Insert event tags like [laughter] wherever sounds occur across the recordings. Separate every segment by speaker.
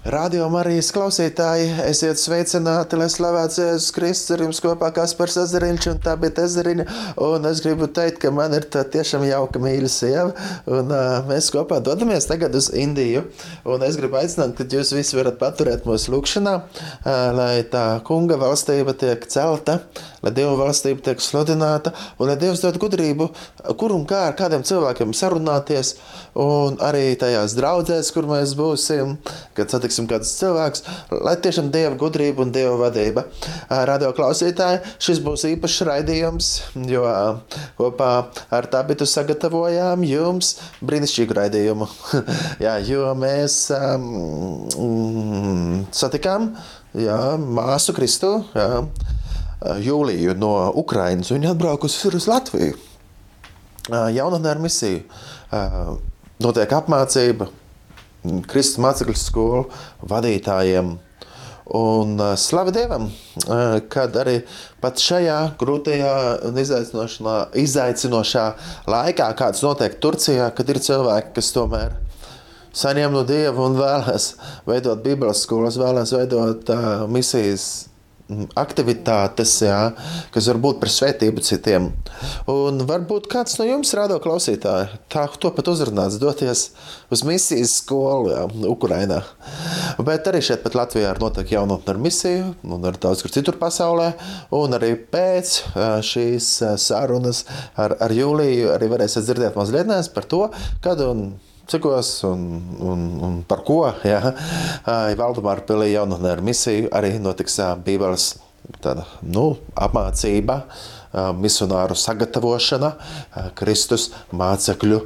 Speaker 1: Radio Marijas klausītāji, esiet sveicināti, lai slavēts Jēzus Kristus ar jums kopā Kaspars Ezeriņš un tā bija Ezeriņa. Un es gribu teikt, ka man ir tā tiešām jauka mīļa sieva, un uh, mēs kopā dodamies tagad uz Indiju. Un es gribu aicināt, ka jūs visi varat paturēt mūsu lūkšanā, uh, lai tā kunga valstība tiek celta, lai Dieva valstība tiek sludināta, un lai Dievs dod gudrību, kur un kā ar kādiem cilvēkiem sarunāties, un arī tajās draudzēs, kur mēs būsim, kad satiksim satiksim kāds cilvēks, lai tiešām Dieva gudrība un Dieva vadība. Radio klausītāji, šis būs īpašs raidījums, jo kopā ar Tabitu sagatavojām jums brīnišķīgu raidījumu. [laughs] jā, jo mēs um, satikām jā, māsu Kristu. Jā, Jūliju no Ukrainas. Viņa atbraukusi uz Latviju. Jaunatnē ar misiju. Notiek apmācība, Kristus mācekļu skolu vadītājiem. Un uh, slavu Dievam, uh, kad arī pat šajā grūtajā un izaicinošā laikā, kāds notiek Turcijā, kad ir cilvēki, kas tomēr saņem no Dieva un vēlas veidot Bībeles skolas, vēlas veidot uh, misijas aktivitātes, jā, kas var būt par svētību citiem. Un varbūt kāds no jums, rādo klausītāji, tā to pat uzrunāts, doties uz misijas skolu jā, Ukrainā. Bet arī šeit pat Latvijā ir notiek jaunotne ar misiju, un ar daudz kur citur pasaulē, un arī pēc šīs sarunas ar, ar Jūliju arī varēsiet dzirdēt mazliet par to, kad un cikos un, un, un par ko. Ja? Valdemāra pilī jaunatnē ar misiju arī notiks Bībeles tāda, nu, apmācība, misionāru sagatavošana, Kristus mācekļu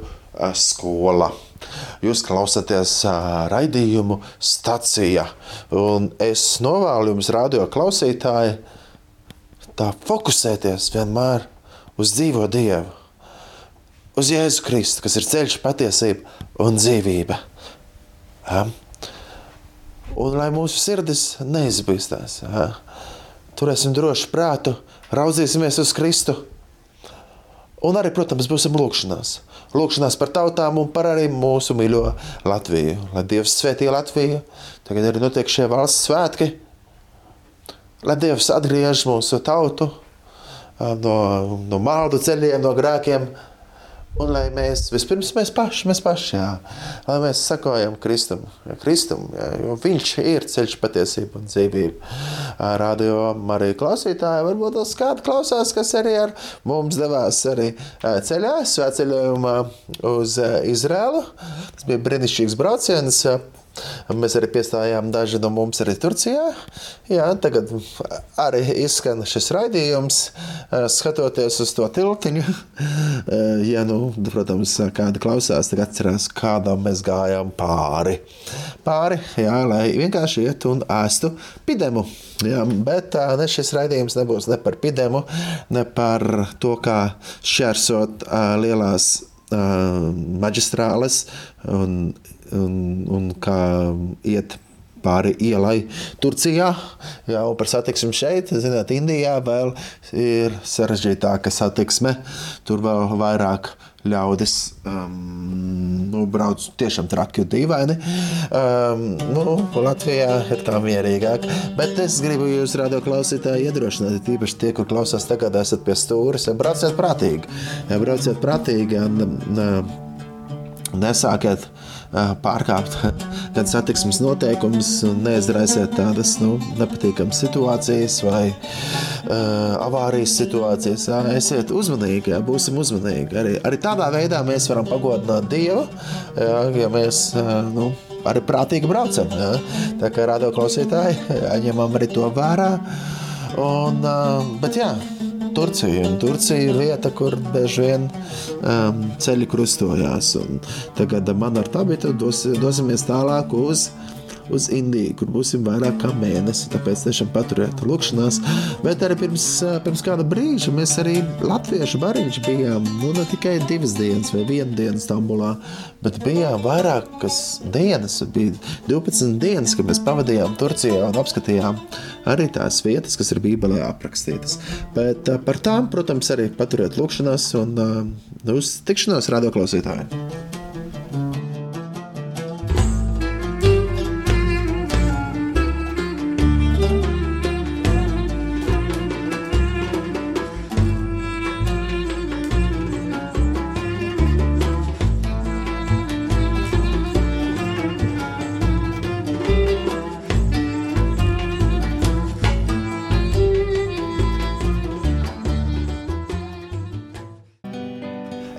Speaker 1: skola. Jūs klausāties raidījumu stacijā, un es novēlu jums, radio klausītāji, tā fokusēties vienmēr uz dzīvo Dievu uz Jēzu Kristu, kas ir ceļš, patiesība un dzīvība. Ja? Un lai mūsu sirdis neizbīstās, ja? turēsim drošu prātu, raudzīsimies uz Kristu. Un arī, protams, būsim lūkšanās. Lūkšanās par tautām un par arī mūsu mīļo Latviju. Lai Dievs svētī Latviju. Tagad arī notiek šie valsts svētki. Lai Dievs atgriež mūsu tautu no, no maldu ceļiem, no grēkiem Un lai mēs vispirms mēs paši, mēs paši, jā, lai mēs sakojam Kristum, jā, Kristum jā, jo viņš ir ceļš patiesība un dzīvība. Radio arī klausītāji, varbūt tas kādu klausās, kas arī ar mums devās arī ceļā, svētceļojumā uz Izrēlu. Tas bija brīnišķīgs brauciens. Mēs arī piestājām daži no mums arī Turcijā. Jā, tagad arī izskan šis raidījums, skatoties uz to tiltiņu. Ja, nu, protams, kāda klausās, tad atcerās, kādam mēs gājām pāri. Pāri, jā, lai vienkārši iet un ēstu pidemu. Jā, bet ne, šis raidījums nebūs ne par pidemu, ne par to, kā šķērsot lielās maģistrāles un un, un kā iet pāri ielai Turcijā, jau par satiksmi šeit, zināt, Indijā vēl ir sarežģītāka satiksme. Tur vēl vairāk ļaudis um, nu, brauc tiešām traki un dīvaini. Um, nu, Latvijā ir tā mierīgāk. Bet es gribu jūs, radio klausītāji, iedrošināt, tīpaši tie, kur klausās tagad, esat pie stūres, ja brauciet prātīgi. Ja brauciet prātīgi un, un nesākiet pārkāpt [laughs] gan satiksmes noteikumus, neizraisiet tādas nu, nepatīkamas situācijas vai uh, avārijas situācijas. Jā, esiet uzmanīgi, jā, būsim uzmanīgi. Arī, arī tādā veidā mēs varam pagodināt Dievu, jā, ja mēs uh, nu, arī prātīgi braucam. Jā. Tā kā radio klausītāji, ņemam arī to vērā. Un, uh, bet jā, Turcija. Un Turcija ir vieta, kur bieži vien um, ceļi krustojās. Un tagad man ar tabitu dos, dosimies tālāk uz uz Indiju, kur būsim vairāk kā mēnesi. Tāpēc tiešām paturiet lūkšanās. Bet arī pirms, pirms kāda brīža mēs arī latviešu bariņš bijām nu, ne tikai divas dienas vai vienu dienu Stambulā, bet bijām vairākas dienas. Bija 12 dienas, kad mēs pavadījām Turcijā un apskatījām arī tās vietas, kas ir Bībelē aprakstītas. Bet par tām, protams, arī paturiet lūkšanās un uh, uz tikšanos rādioklausītājiem.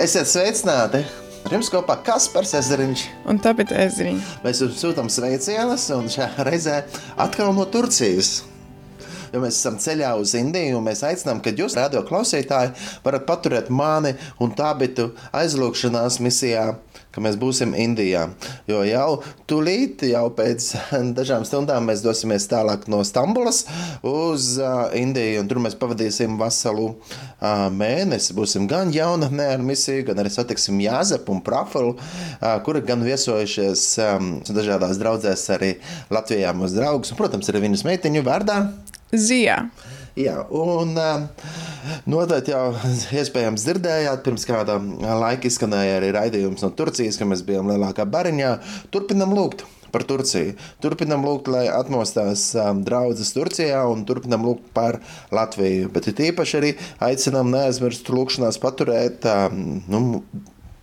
Speaker 1: Esiet sveicināti! Ar jums kopā Kaspars Ezeriņš.
Speaker 2: Un tāpēc Ezeriņš.
Speaker 1: Mēs jums sūtām sveicienus un šajā reizē atkal no Turcijas. Jo mēs esam ceļā uz Indiju, mēs aicinām, ka jūs, radio klausītāji, varat paturēt mani un tābitu aizlūgšanās misijā ka mēs būsim Indijā. Jo jau tūlīt, jau pēc [laughs] dažām stundām, mēs dosimies tālāk no Stambulas uz uh, Indiju, un tur mēs pavadīsim veselu uh, mēnesi. Būsim gan jaunatnē ar misiju, gan arī satiksim Jāzepu un Prafalu, uh, kuri gan viesojušies um, dažādās draudzēs arī Latvijā mūsu draugus, un, protams, arī viņas meitiņu vārdā.
Speaker 2: Zijā.
Speaker 1: Jā, un noteikti jau iespējams dzirdējāt, pirms kāda laika izskanēja arī raidījums no Turcijas, ka mēs bijām lielākā bariņā. Turpinam lūgt par Turciju. Turpinam lūgt, lai atmostās um, draudzes Turcijā un turpinam lūgt par Latviju. Bet ir īpaši arī aicinām neaizmirst lūkšanās paturēt um, nu,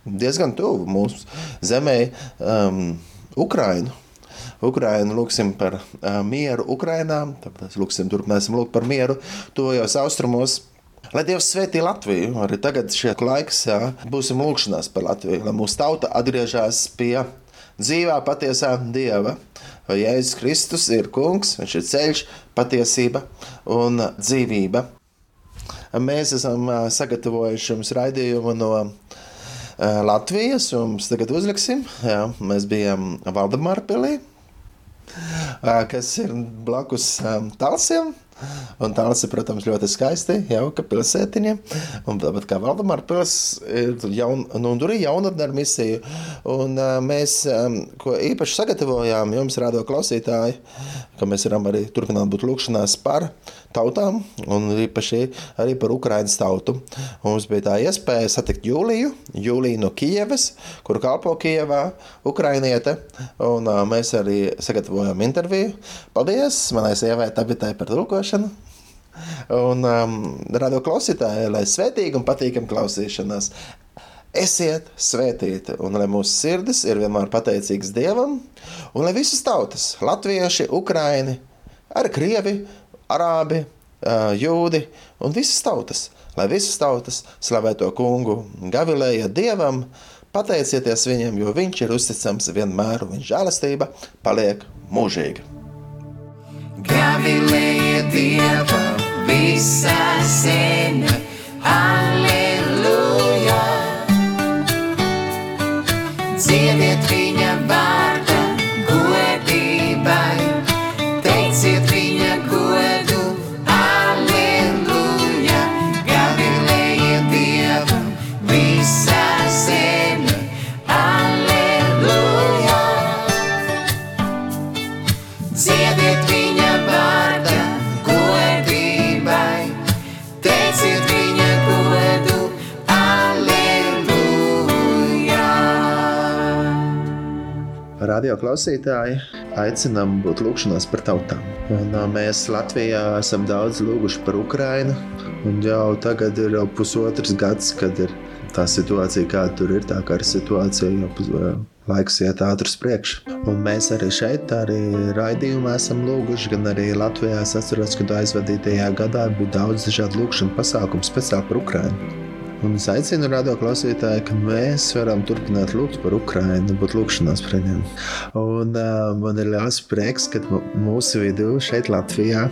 Speaker 1: diezgan tuvu mūsu zemē um, Ukrainu. Ukrainu, lūgsim par uh, mieru Ukrainā, tāpēc lūgsim, turpināsim lūgt par mieru tojos austrumos. Lai Dievs svētī Latviju, arī tagad šie laiks, jā, būsim lūgšanās par Latviju, lai mūsu tauta atgriežas pie dzīvā patiesā Dieva. Jo Jēzus Kristus ir kungs, viņš ir ceļš, patiesība un dzīvība. Mēs esam sagatavojuši jums raidījumu no Latvijas, un mēs tagad uzliksim, jā, mēs bijām Valdemāra pilī kas ir blakus Talsiem. Un ir, protams, ļoti skaisti, jauka pilsētiņa. Un tāpat kā Valdemāra pilsēta, jaun, nu, tur ir jaunatne ar misiju. Un uh, mēs, ko īpaši sagatavojām jums, rādo klausītāji, ka mēs varam arī turpināt būt lūkšanās par tautām, un īpaši arī par Ukraiņas tautu. Mums bija tā iespēja satikt Jūliju, Jūliju no Kijevas, kur kalpo Kijevā, Ukrainiete, un uh, mēs arī sagatavojām interviju. Paldies manai sievai Tabitai par tulkošanu. Un um, rado klausītāji, lai svētīgi un patīkami klausīšanās. Esiet svētīti, un lai mūsu sirdis ir vienmēr pateicīgas Dievam, un lai visas tautas, latvieši, ukraini, arī krievi, arābi, jūdi un visas tautas, lai visas tautas slavē to kungu, gavilēja Dievam, pateicieties viņam, jo viņš ir uzticams vienmēr, un viņa žēlastība paliek mūžīga. Gavilēja Dievam visā zeme, Alleluja! Dziediet Radio klausītāji aicinām būt lūgšanās par tautām. Un, mēs Latvijā esam daudz lūguši par Ukrajinu. Jau tagad ir jau pusotrs gads, kad ir tā situācija, kāda tur ir. Tā kā ir situācija jau laiks iet ātri uz priekšu. Un mēs arī šeit, arī raidījumā esam lūguši, gan arī Latvijā. Es atceros, ka aizvadītajā gadā bija daudz dažādu lūgšanu pasākumu speciāli par Ukrajinu. Un es aicinu radio klausītāju, ka mēs varam turpināt lūgt par Ukrajinu, būt lūgšanās par viņiem. Un uh, man ir liels prieks, ka mūsu vidū šeit Latvijā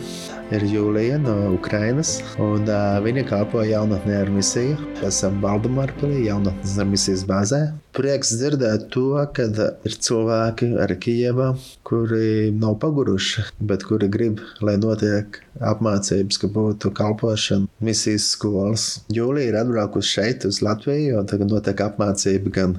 Speaker 1: ir Jūlija no Ukrainas, un uh, viņa kalpo jaunatnē ar misiju. Esam Valdemāra pilī, jaunatnes ar misijas bāzē. Prieks dzirdēt to, ka ir cilvēki arī Kijevā, kuri nav paguruši, bet kuri grib, lai notiek apmācības, ka būtu kalpošana misijas skolas. Jūlija ir atbraukusi šeit uz Latviju, un tagad notiek apmācība gan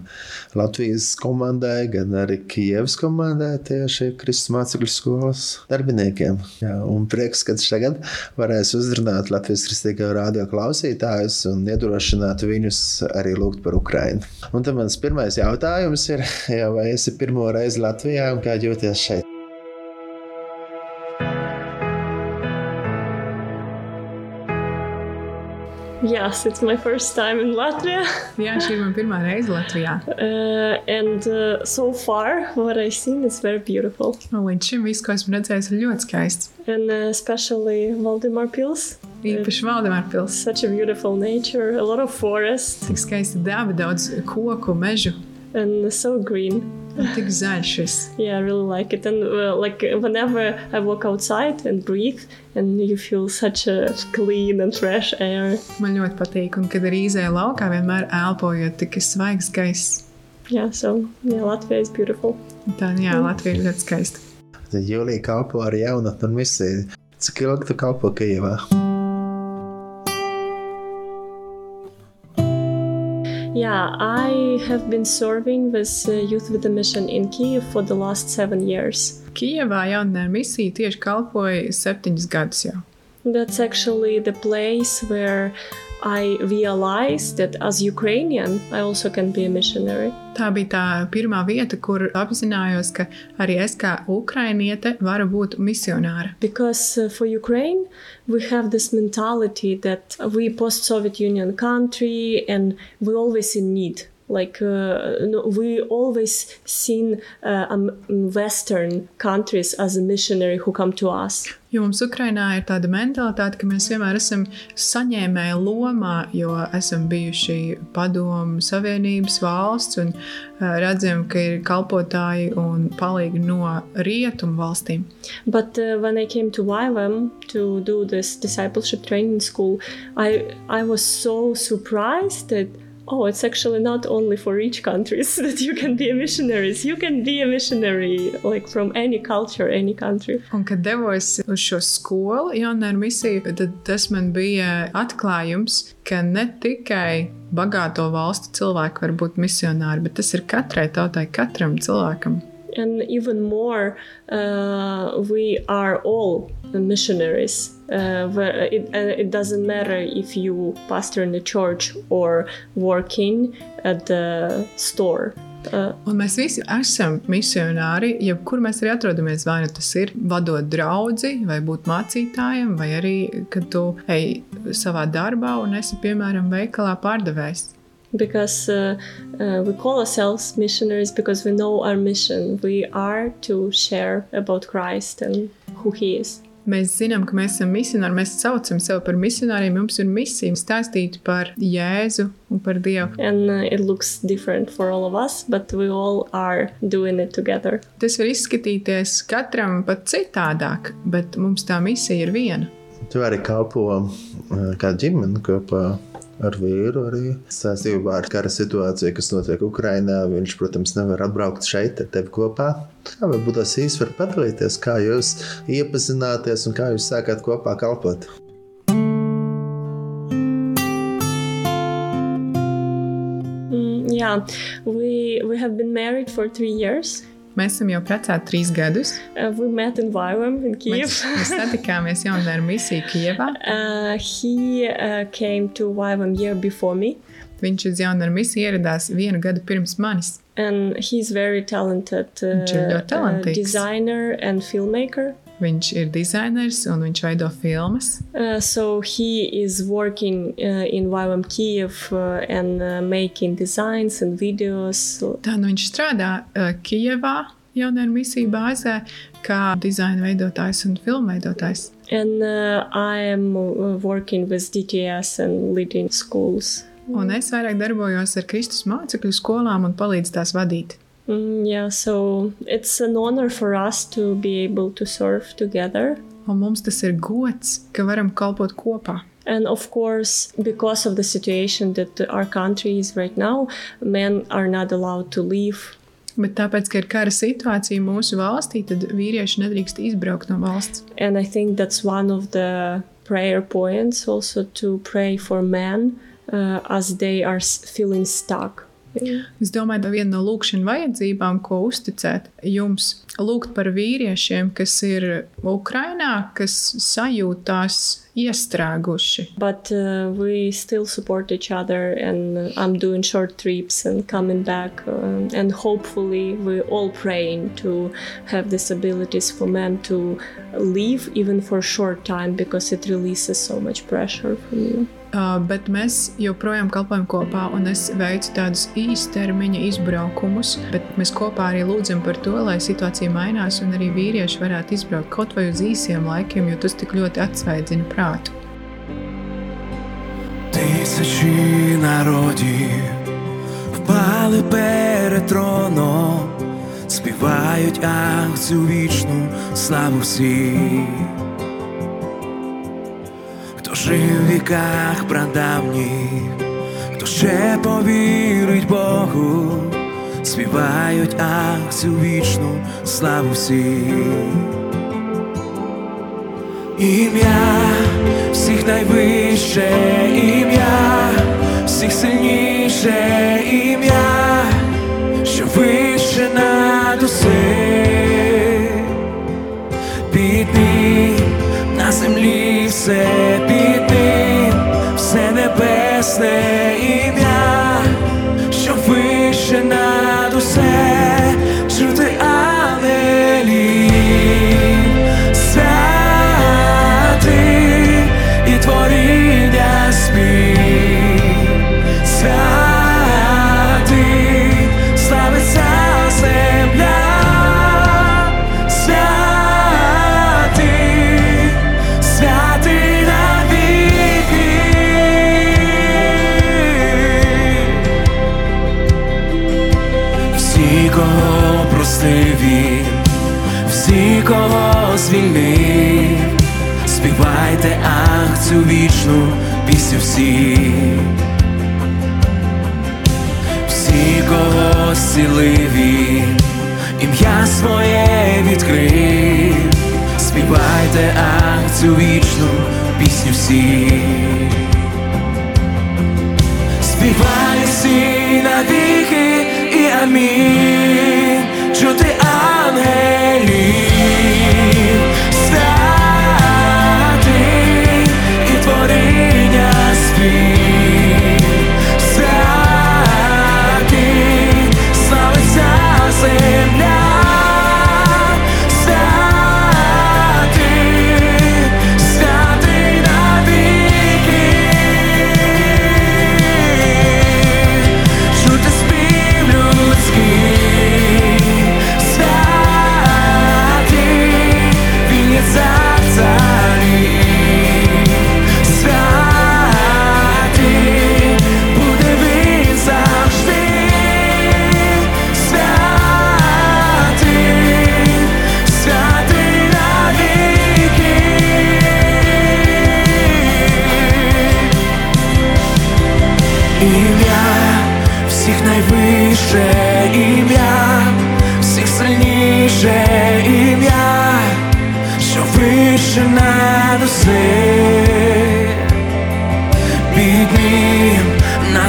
Speaker 1: Latvijas komandai, gan arī Kijevas komandai tieši Kristus mācekļu skolas darbiniekiem. Jā, un prieks, ka tagad varēs uzrunāt Latvijas kristīgā radio klausītājus un iedrošināt viņus arī lūgt par Ukrainu. Un tad mans pirmais jautājums ir, jā, [laughs] vai esi pirmo reizi Latvijā un kā jūties šeit?
Speaker 3: Yes, it's my first time in Latvia.
Speaker 2: Jā, šī ir mana pirmā reize Latvijā.
Speaker 3: Uh, and uh, so far, what I've seen is very beautiful.
Speaker 2: Un līdz šim viss, ko esmu redzējis, ir ļoti skaists.
Speaker 3: And uh, especially Valdemar Pils.
Speaker 2: Īpaši Valdemāra pilsēta.
Speaker 3: Such a beautiful nature, a lot of forest,
Speaker 2: Tik skaista daba, daudz koku, mežu.
Speaker 3: and so green.
Speaker 2: Tik zaļš šis.
Speaker 3: Yeah, I really like it. And uh, like whenever I walk outside and breathe, and you feel such a clean and fresh air.
Speaker 2: Man ļoti patīk, un kad ir izēja laukā, vienmēr elpojot tik svaigs gaiss.
Speaker 3: Yeah, so yeah, Latvia is beautiful.
Speaker 2: Tā, jā, Latvija ir ļoti skaista.
Speaker 1: Tad Jūlija kalpo ar jaunatni un misiju. Cik ilgi tu kalpo Kijavā?
Speaker 3: Yeah, I have been serving with uh, Youth with a Mission in Kiev for the last seven years.
Speaker 2: Kijavā jaunatnē misija tieši kalpoja septiņus gadus jau.
Speaker 3: That's actually the place where I realized that as Ukrainian, I also can be a missionary.
Speaker 2: Tā bija tā pirmā vieta, kur apzinājos, ka arī es kā ukrainiete varu būt misionāra.
Speaker 3: Because uh, for Ukraine, we have this mentality that we post-Soviet Union country and we always in need. Like uh, no, we always seen uh, um, Western countries as a missionary who come to us.
Speaker 2: Jo mums Ukrainā ir tāda mentalitāte, ka mēs vienmēr esam saņēmēji lomā, jo esam bijuši padomu savienības valsts un redzam, ka ir kalpotāji un palīgi no rietumu valstīm.
Speaker 3: But uh, when I came to YWAM to do this discipleship training school, I I was so surprised that oh, it's actually not only for rich countries [laughs] that you can be a missionaries. You can be a missionary like from any culture, any country.
Speaker 2: Un, kad devos uz šo skolu, jaunā misija, tad tas man bija atklājums, ka ne tikai bagāto valstu cilvēki var būt misionāri, bet tas ir katrai tautai, katram cilvēkam.
Speaker 3: And even more, uh, we are all missionaries. Uh, where it, uh, it doesn't matter if you pastor in the church or working at the store. Uh,
Speaker 2: Un mēs visi esam misionāri, jebkur mēs arī atrodamies. Vai nu tas ir vadot draugu, vai būt mācītājiem, vai arī, kad tu ej savā darbā un esi, piemēram, veikalā pārdevējs.
Speaker 3: because uh, uh, we call ourselves missionaries because we know our mission. We are to share about Christ and who He is.
Speaker 2: Mēs zinām, ka mēs esam misionāri. Mēs saucam sevi par misionāriem. Mums ir misija stāstīt par Jēzu un par Dievu.
Speaker 3: And uh, it looks different for all of us, but we all are doing it together.
Speaker 2: Tas var izskatīties katram pat citādāk, bet mums tā misija ir viena.
Speaker 1: Tu arī kalpo uh, kā ģimene kopā ar vīru. Arī saistībā ar kara situāciju, kas notiek Ukrajinā. Viņš, protams, nevar atbraukt šeit ar tevi kopā. Kā varbūt tas īsi var padalīties, kā jūs iepazināties un kā jūs sākāt kopā kalpot?
Speaker 3: Mm, yeah, we we have been married for three years.
Speaker 2: Mēs esam jau precēti trīs gadus.
Speaker 3: Uh, we met in Vyvam in Kiev.
Speaker 2: Mēs, [laughs] mēs satikāmies jaunā misijā Kijavā.
Speaker 3: Uh, he uh, came to Vyvam year before me,
Speaker 2: Viņš uz jaunu misiju ieradās vienu gadu pirms manis.
Speaker 3: and he's very talented uh,
Speaker 2: Viņš ir ļoti
Speaker 3: uh,
Speaker 2: talantīgs.
Speaker 3: designer and filmmaker.
Speaker 2: Viņš ir dizainers un viņš veido filmas.
Speaker 3: Uh, so he is working uh, in YWAM Kiev uh, and uh, making designs and videos.
Speaker 2: Tā nu viņš strādā uh, Kijavā, jaunā misija bāzē, kā dizaina veidotājs un filmu veidotājs.
Speaker 3: And uh, I am uh, working with DTS and leading schools.
Speaker 2: Un es vairāk darbojos ar Kristus mācekļu skolām un palīdzu tās vadīt.
Speaker 3: Mm, yeah, so it's an honor for us to be able to serve together.
Speaker 2: Un mums tas ir gods, ka varam kalpot kopā.
Speaker 3: And of course, because of the situation that our country is right now, men are not allowed to leave.
Speaker 2: Bet tāpēc, ka ir kara situācija mūsu valstī, tad vīrieši nedrīkst izbraukt no valsts.
Speaker 3: And I think that's one of the prayer points also to pray for men uh, as they are feeling stuck.
Speaker 2: Es domāju, ka viena no lūkšanas vajadzībām, ko uzticēt jums, lūgt par vīriešiem, kas ir Ukrajinā, kas sajūtās iestrēguši.
Speaker 3: But uh, we still support each other, and I'm doing short trips and coming back. um, and hopefully, we're all praying to have these abilities for men to leave even for a short time because it releases so much pressure from you
Speaker 2: bet mēs joprojām kalpojam kopā, un es veicu tādus īstermiņa izbraukumus, bet mēs kopā arī lūdzam par to, lai situācija mainās un arī vīrieši varētu izbraukt kaut vai uz īsiem laikiem, jo tas tik ļoti atsvaidzina prātu.
Speaker 4: Тисячі народів впали перед троном, співають ах цю вічну славу всіх. хто жив в віках прадавніх, хто ще повірить Богу, співають акцію вічну славу всі. Ім'я всіх найвище, ім'я, всіх сильніше ім'я, що вище над усе, бідний на землі все. Ясне ім'я, що вище над усе. серці всі, всі кого зціливі, ім'я своє відкрив, співайте акцію вічну пісню всі, співай всі навіки і амінь.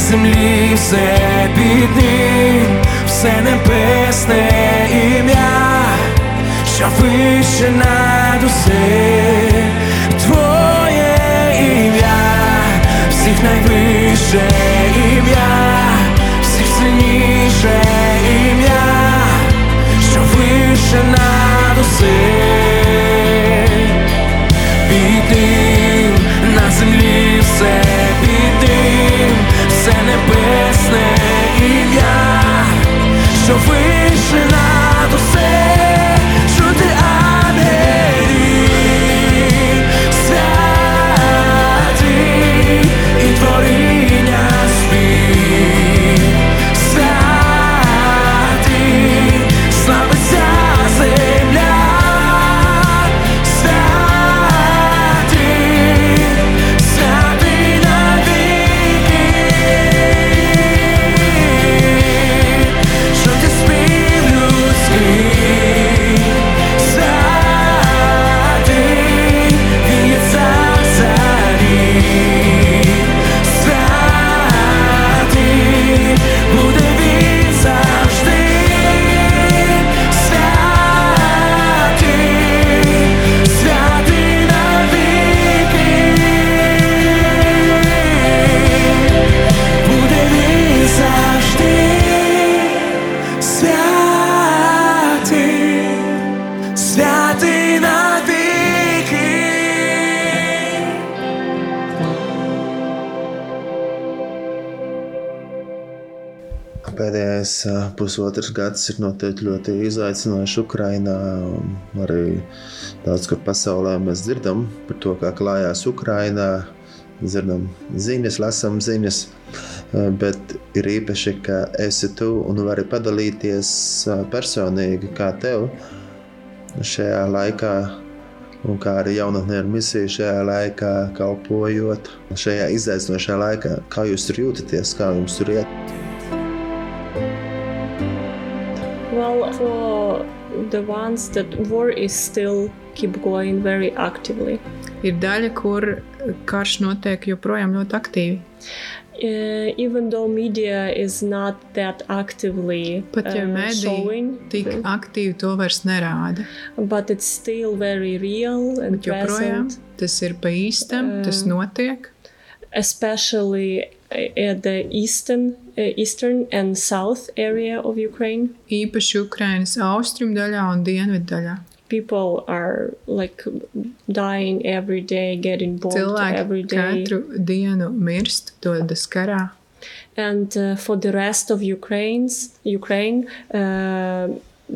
Speaker 4: землі, все під все небесне ім'я, що вище над усе Твоє ім'я, всіх найвище ім'я, всіх сильніше.
Speaker 1: katrs gads ir noteikti ļoti izaicinošs Ukrajinā. Arī daudz kur pasaulē mēs dzirdam par to, kā klājās Ukrajinā. Zinām, ziņas, lasām ziņas, eh, bet ir īpaši, ka esi tu un vari padalīties eh, personīgi, kā tev šajā laikā, un kā arī jaunatnē ar misiju šajā laikā, kalpojot šajā izaicinošajā laikā, kā jūs tur jūtaties, kā jums tur iet.
Speaker 3: For the ones that war is still keep going very actively.
Speaker 2: Ir daļa, kur karš notiek joprojām ļoti aktīvi.
Speaker 3: Uh, even though media is not that actively
Speaker 2: Pat ja
Speaker 3: uh, showing,
Speaker 2: tik aktīvi to vairs nerāda.
Speaker 3: but it's still very real and
Speaker 2: Bet joprojām
Speaker 3: present,
Speaker 2: tas ir pa īstam, tas notiek.
Speaker 3: especially at the eastern, uh, eastern and south area of Ukraine.
Speaker 2: Īpaši Ukrainas austrumu daļā un dienvidu daļā.
Speaker 3: People are like dying every day, getting bombed every
Speaker 2: Cilvēki
Speaker 3: day.
Speaker 2: katru dienu mirst, dodas karā.
Speaker 3: and uh, for the rest of Ukraine's Ukraine, uh,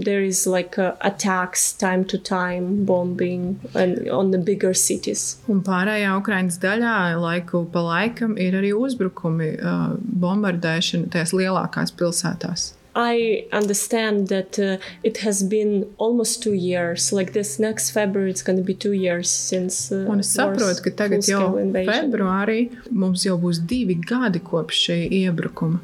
Speaker 3: there is like uh, attacks time to time, bombing, and on the bigger cities.
Speaker 2: Un pārējā Ukrainas daļā laiku pa laikam ir arī uzbrukumi, uh, bombardēšana tajās lielākās pilsētās.
Speaker 3: I understand that uh, it has been almost two years. Like this next February, it's going to be two years since. Uh,
Speaker 2: Un es saprotu, ka tagad jau februārī mums jau būs divi gadi kopš šī iebrukuma.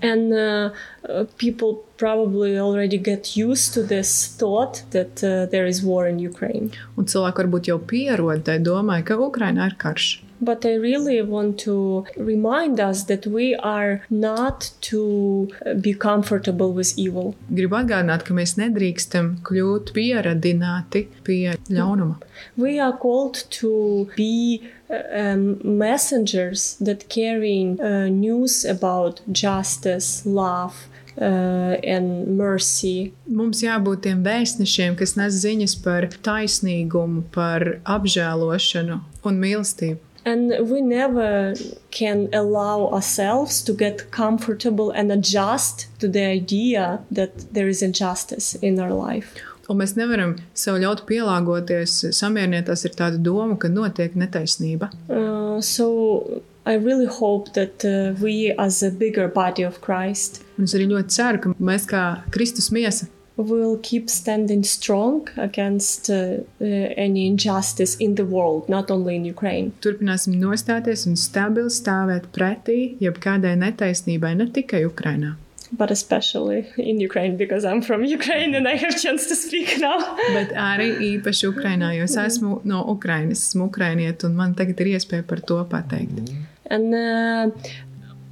Speaker 3: And uh, uh, people probably already get used to this thought that uh, there is war in Ukraine.
Speaker 2: Un cilvēki varbūt jau pierod tai domai, ka Ukrainā ir karš.
Speaker 3: But I really want to remind us that we are not to uh, be comfortable with evil.
Speaker 2: Gribu atgādināt, ka mēs nedrīkstam kļūt pieradināti pie ļaunuma.
Speaker 3: We are called to be uh, um, messengers that carrying uh, news about justice, love, uh, and mercy.
Speaker 2: Mums jābūt tiem vēstnešiem, kas nes ziņas par taisnīgumu, par apžēlošanu un mīlestību.
Speaker 3: And we never can allow ourselves to get comfortable and adjust to the idea that there is injustice in our life.
Speaker 2: Un mēs nevaram sev ļaut pielāgoties, samierināties ar tādu domu, ka notiek netaisnība.
Speaker 3: Uh, so I really hope that uh, we, as a bigger body of Christ,
Speaker 2: Un es arī ļoti ceru, ka mēs kā Kristus miesa
Speaker 3: will keep standing strong against uh, uh, any injustice in the world, not only in Ukraine.
Speaker 2: turpināsim nostāties un stabili stāvēt pretī jebkādai netaisnībai, ne tikai Ukrainā.
Speaker 3: But especially in Ukraine, because I'm from Ukraine and I have chance to speak now.
Speaker 2: Bet arī īpaši Ukrainā, jo es esmu no Ukrainas, esmu ukrainieta, un man tagad ir iespēja par to pateikt.
Speaker 3: And uh,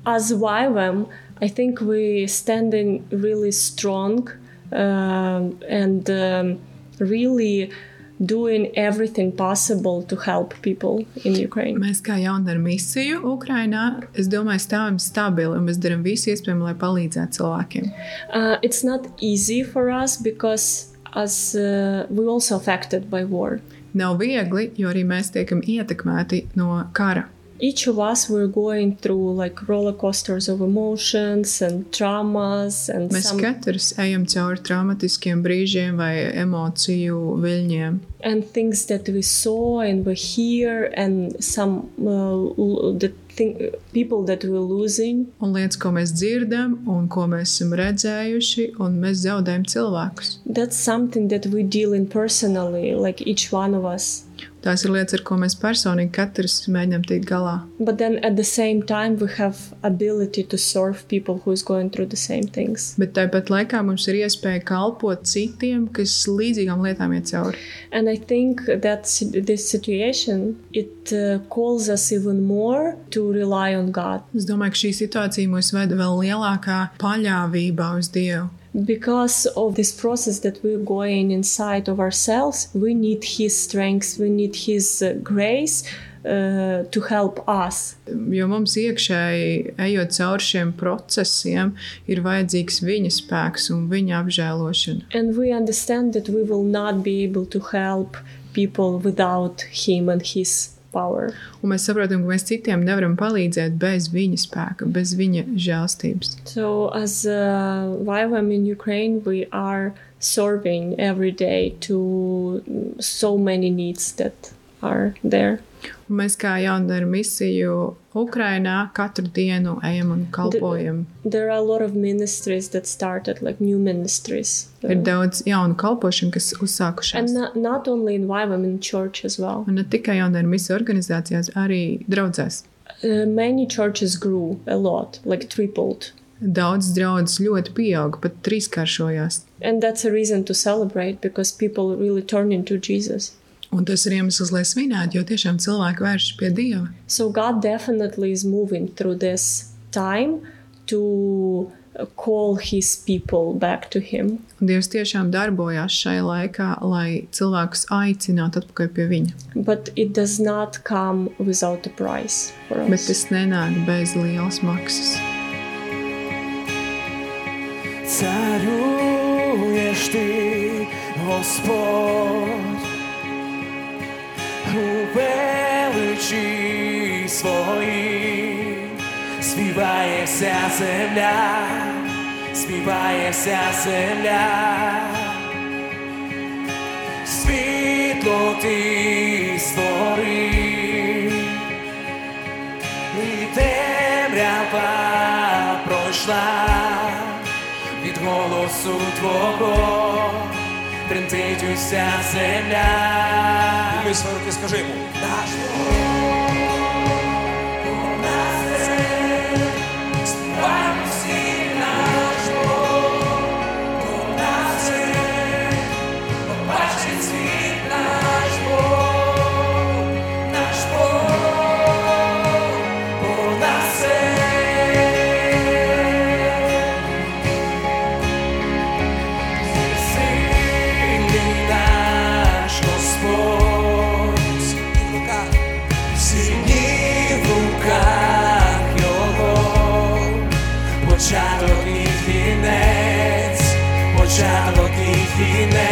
Speaker 3: as YWAM, I think we standing really strong and um, really doing everything possible to help people in Ukraine.
Speaker 2: Mēs kā jauna ar misiju Ukrainā, es domāju, stāvam stabili un mēs darām visu iespējamo, lai palīdzētu cilvēkiem.
Speaker 3: Uh, it's not easy for us because as uh, we also affected by war.
Speaker 2: Nav viegli, jo arī mēs tiekam ietekmēti no kara.
Speaker 3: Each of us were going through like roller coasters of emotions and traumas and
Speaker 2: Mēs
Speaker 3: some
Speaker 2: katrs ejam cauri traumatiskiem brīžiem vai emociju viļņiem.
Speaker 3: and things that we saw and we hear and some uh, the thing, people that we're losing
Speaker 2: Un lietas, ko mēs dzirdam, un ko mēs esam redzējuši, un mēs zaudējam cilvēkus.
Speaker 3: that's something that we deal in personally like each one of us
Speaker 2: Tās ir lietas, ar ko mēs personīgi katrs mēģinām tikt galā.
Speaker 3: but then at the same time we have ability to serve people who is going through the same things
Speaker 2: Bet tāpat laikā mums ir iespēja kalpot citiem, kas līdzīgām lietām iet cauri.
Speaker 3: and i think that this situation it uh, calls us even more to rely on god
Speaker 2: Es domāju, ka šī situācija mūs veda vēl lielākā paļāvībā uz Dievu.
Speaker 3: Because of this process that we're going inside of ourselves we need his strength we need his uh, grace uh, to help us
Speaker 2: Jo mums iekšēji, ejot cauri šiem procesiem, ir vajadzīgs viņa spēks un viņa apžēlošana.
Speaker 3: and we understand that we will not be able to help people without him and his power
Speaker 2: Un mēs saprotam, ka mēs citiem nevaram palīdzēt bez viņa spēka, bez viņa žēlstības.
Speaker 3: so as uh, YWAM in ukraine we are serving every day to so many needs that are there.
Speaker 2: Un mēs kā jaundaru misiju Ukrainā katru dienu ejam un kalpojam.
Speaker 3: There are a lot of ministries that started, like new ministries.
Speaker 2: Ir daudz jaunu kalpošanu, kas uzsākušās.
Speaker 3: and not, not only in Vivam, in church as well.
Speaker 2: Un ne tikai jaundaru misiju organizācijās, arī draudzēs.
Speaker 3: Uh, many churches grew a lot, like tripled.
Speaker 2: Daudz draudzes ļoti pieauga, pat trīskāršojās.
Speaker 3: And that's a reason to celebrate because people really turn into Jesus.
Speaker 2: Un tas ir iemesls, lai svinētu, jo tiešām cilvēki vēršas pie Dieva.
Speaker 3: So God definitely is moving through this time to uh, call his people back to him.
Speaker 2: Un Dievs tiešām darbojās šai laikā, lai cilvēkus aicinātu atpakaļ pie Viņa.
Speaker 3: But it does not come without a price for
Speaker 2: Bet
Speaker 3: us.
Speaker 2: tas nenāk bez lielas maksas.
Speaker 4: Царюешь ты, Господь, у величі своїй, співає вся земля, співає вся земля, світло ти створив, і темрява пройшла від голосу твого, тремтить уся земля.
Speaker 5: Підніми свої руки, скажи йому.
Speaker 4: Наш Бог, happiness.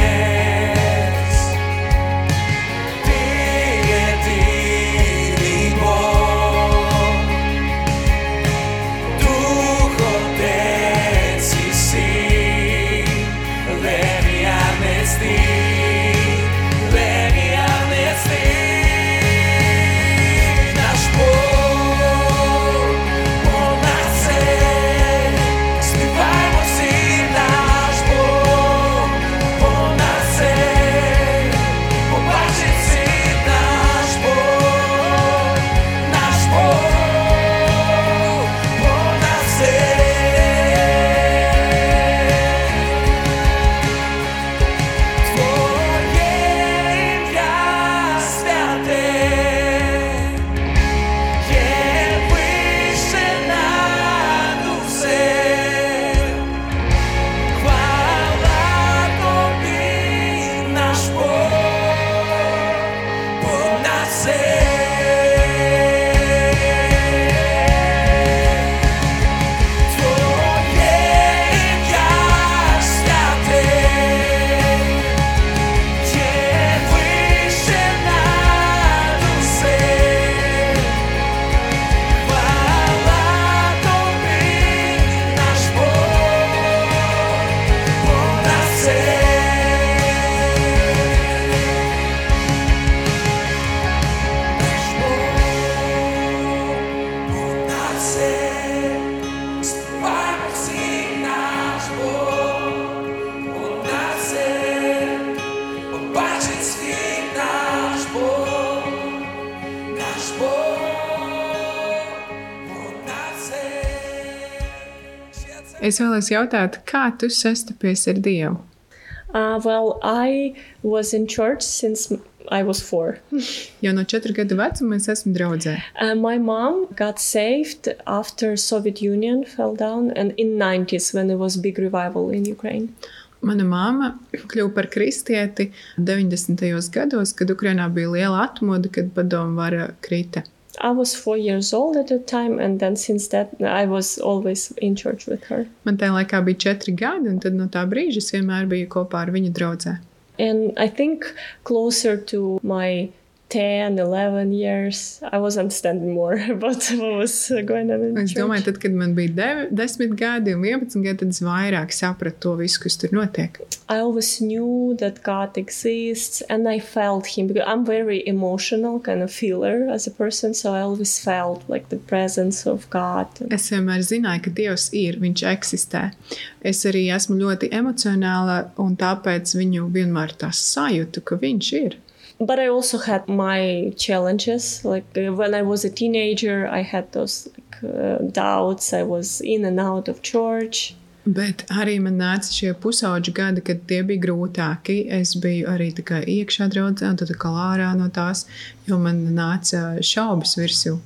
Speaker 2: Es vēlos jautāt, kā tu sastapies ar Dievu?
Speaker 3: Uh, well, I was in church since I was four. [laughs]
Speaker 2: Jau no četru gadu vecuma es esmu draudzē.
Speaker 3: Uh, my mom got saved after Soviet Union fell down and in 90s when there was big revival in Ukraine.
Speaker 2: Mana māma kļuva par kristieti 90. gados, kad Ukrainā bija liela atmoda, kad padomu vara krita.
Speaker 3: I was four years old at the time, and then since that, I was always in church with her.
Speaker 2: Man tajā laikā bija četri gadi, un tad no tā brīža es vienmēr biju kopā ar viņu draudzē.
Speaker 3: And I think closer to my 10, 11 years, I was understanding more [laughs] about what was uh, going on
Speaker 2: Es domāju, tad, kad man bija dev- 10 gadi un 11 gadi, tad es vairāk sapratu to visu, kas tur notiek.
Speaker 3: I always knew that God exists and I felt Him because I'm very emotional kind of feeler as a person, so I always felt like the presence of God.
Speaker 2: Es vienmēr zināju, ka Dievs ir, Viņš eksistē. Es arī esmu ļoti emocionāla, un tāpēc viņu vienmēr tā sajūtu, ka Viņš ir.
Speaker 3: But I also had my challenges. Like uh, when I was a teenager, I had those like, uh, doubts. I was in and out of church.
Speaker 2: Bet arī man nāca šie pusauģi gadi, kad tie bija grūtāki. Es biju arī kā iekšā draudzē, un tad atkal ārā no tās, jo man nāca šaubas virsū.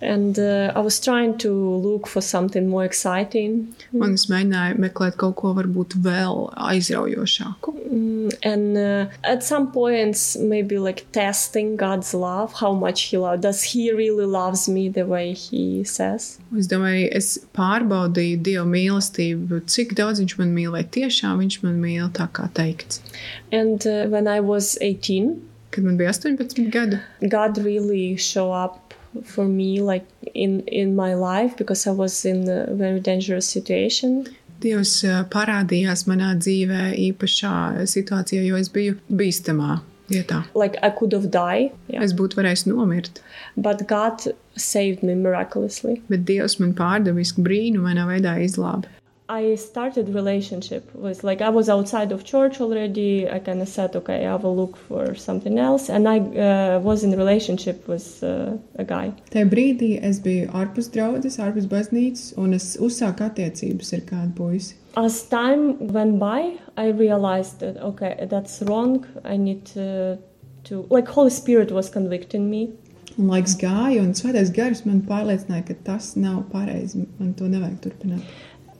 Speaker 3: And uh, I was trying to look for something more exciting.
Speaker 2: Un es mēģināju meklēt kaut ko varbūt vēl aizraujošāku.
Speaker 3: Mm, and uh, at some points, maybe like testing God's love, how much He loves. Does He really loves me the way He says?
Speaker 2: Es domāju, es pārbaudīju Dieva mīlestību, cik daudz Viņš man mīl, vai tiešām Viņš man mīl, tā kā teikts.
Speaker 3: And uh, when I was 18,
Speaker 2: Kad man bija 18 gadi,
Speaker 3: God really showed up for me like in in my life because I was in a very dangerous situation.
Speaker 2: Dievs ā, parādījās manā dzīvē īpašā situācijā, jo es biju bīstamā vietā.
Speaker 3: Like I could have died, yeah.
Speaker 2: Es būtu varējis nomirt,
Speaker 3: but God saved me miraculously.
Speaker 2: bet Dievs man pārdabiski brīnumainā veidā izglāba.
Speaker 3: I started relationship with like I was outside of church already. I kind of said, okay, I will look for something else, and I uh, was in relationship with uh, a guy.
Speaker 2: Tajā brīdī es biju ārpus draudzes, ārpus baznīcas, un es uzsāku attiecības ar kādu puisi.
Speaker 3: As time went by, I realized that okay, that's wrong. I need to, to like Holy Spirit was convicting me,
Speaker 2: Un laiks gāja, un svētais gars man pārliecināja, ka tas nav pareizi. Man to nevajag turpināt.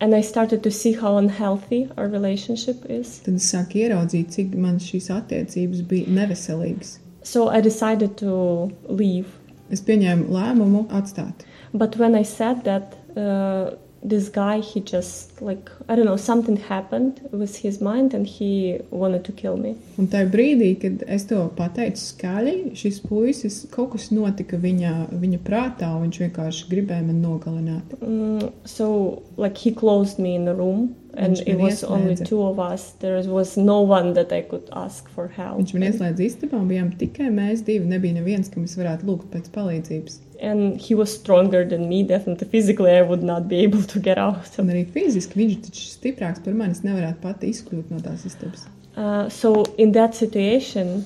Speaker 3: And I started to see how unhealthy our relationship is.
Speaker 2: Tad es sāku ieraudzīt, cik man šīs attiecības bija neveselīgas.
Speaker 3: So I decided to leave.
Speaker 2: Es pieņēmu lēmumu atstāt.
Speaker 3: But when I said that, uh, this guy, he just like I don't know, something happened with his mind, and he wanted to kill me.
Speaker 2: Un tajā brīdī, kad es to pateicu skaļi, šis puisis kaut kas notika viņa, viņa prātā, un viņš vienkārši gribēja mani nogalināt.
Speaker 3: Mm, so like he closed me in a room, and
Speaker 2: Viņš
Speaker 3: it was only
Speaker 2: ieslēdza.
Speaker 3: two of us. There was no one that I could ask for help.
Speaker 2: Viņš man ieslēdza istabā, bijām tikai mēs divi. Nebija neviens, kam es varētu lūgt pēc palīdzības.
Speaker 3: And he was stronger than me. Definitely physically, I would not be able to get out.
Speaker 2: Un arī fiziski viņš taču stiprāks par mani. Es nevarētu pati izkļūt no tās istabas.
Speaker 3: Uh, so in that situation,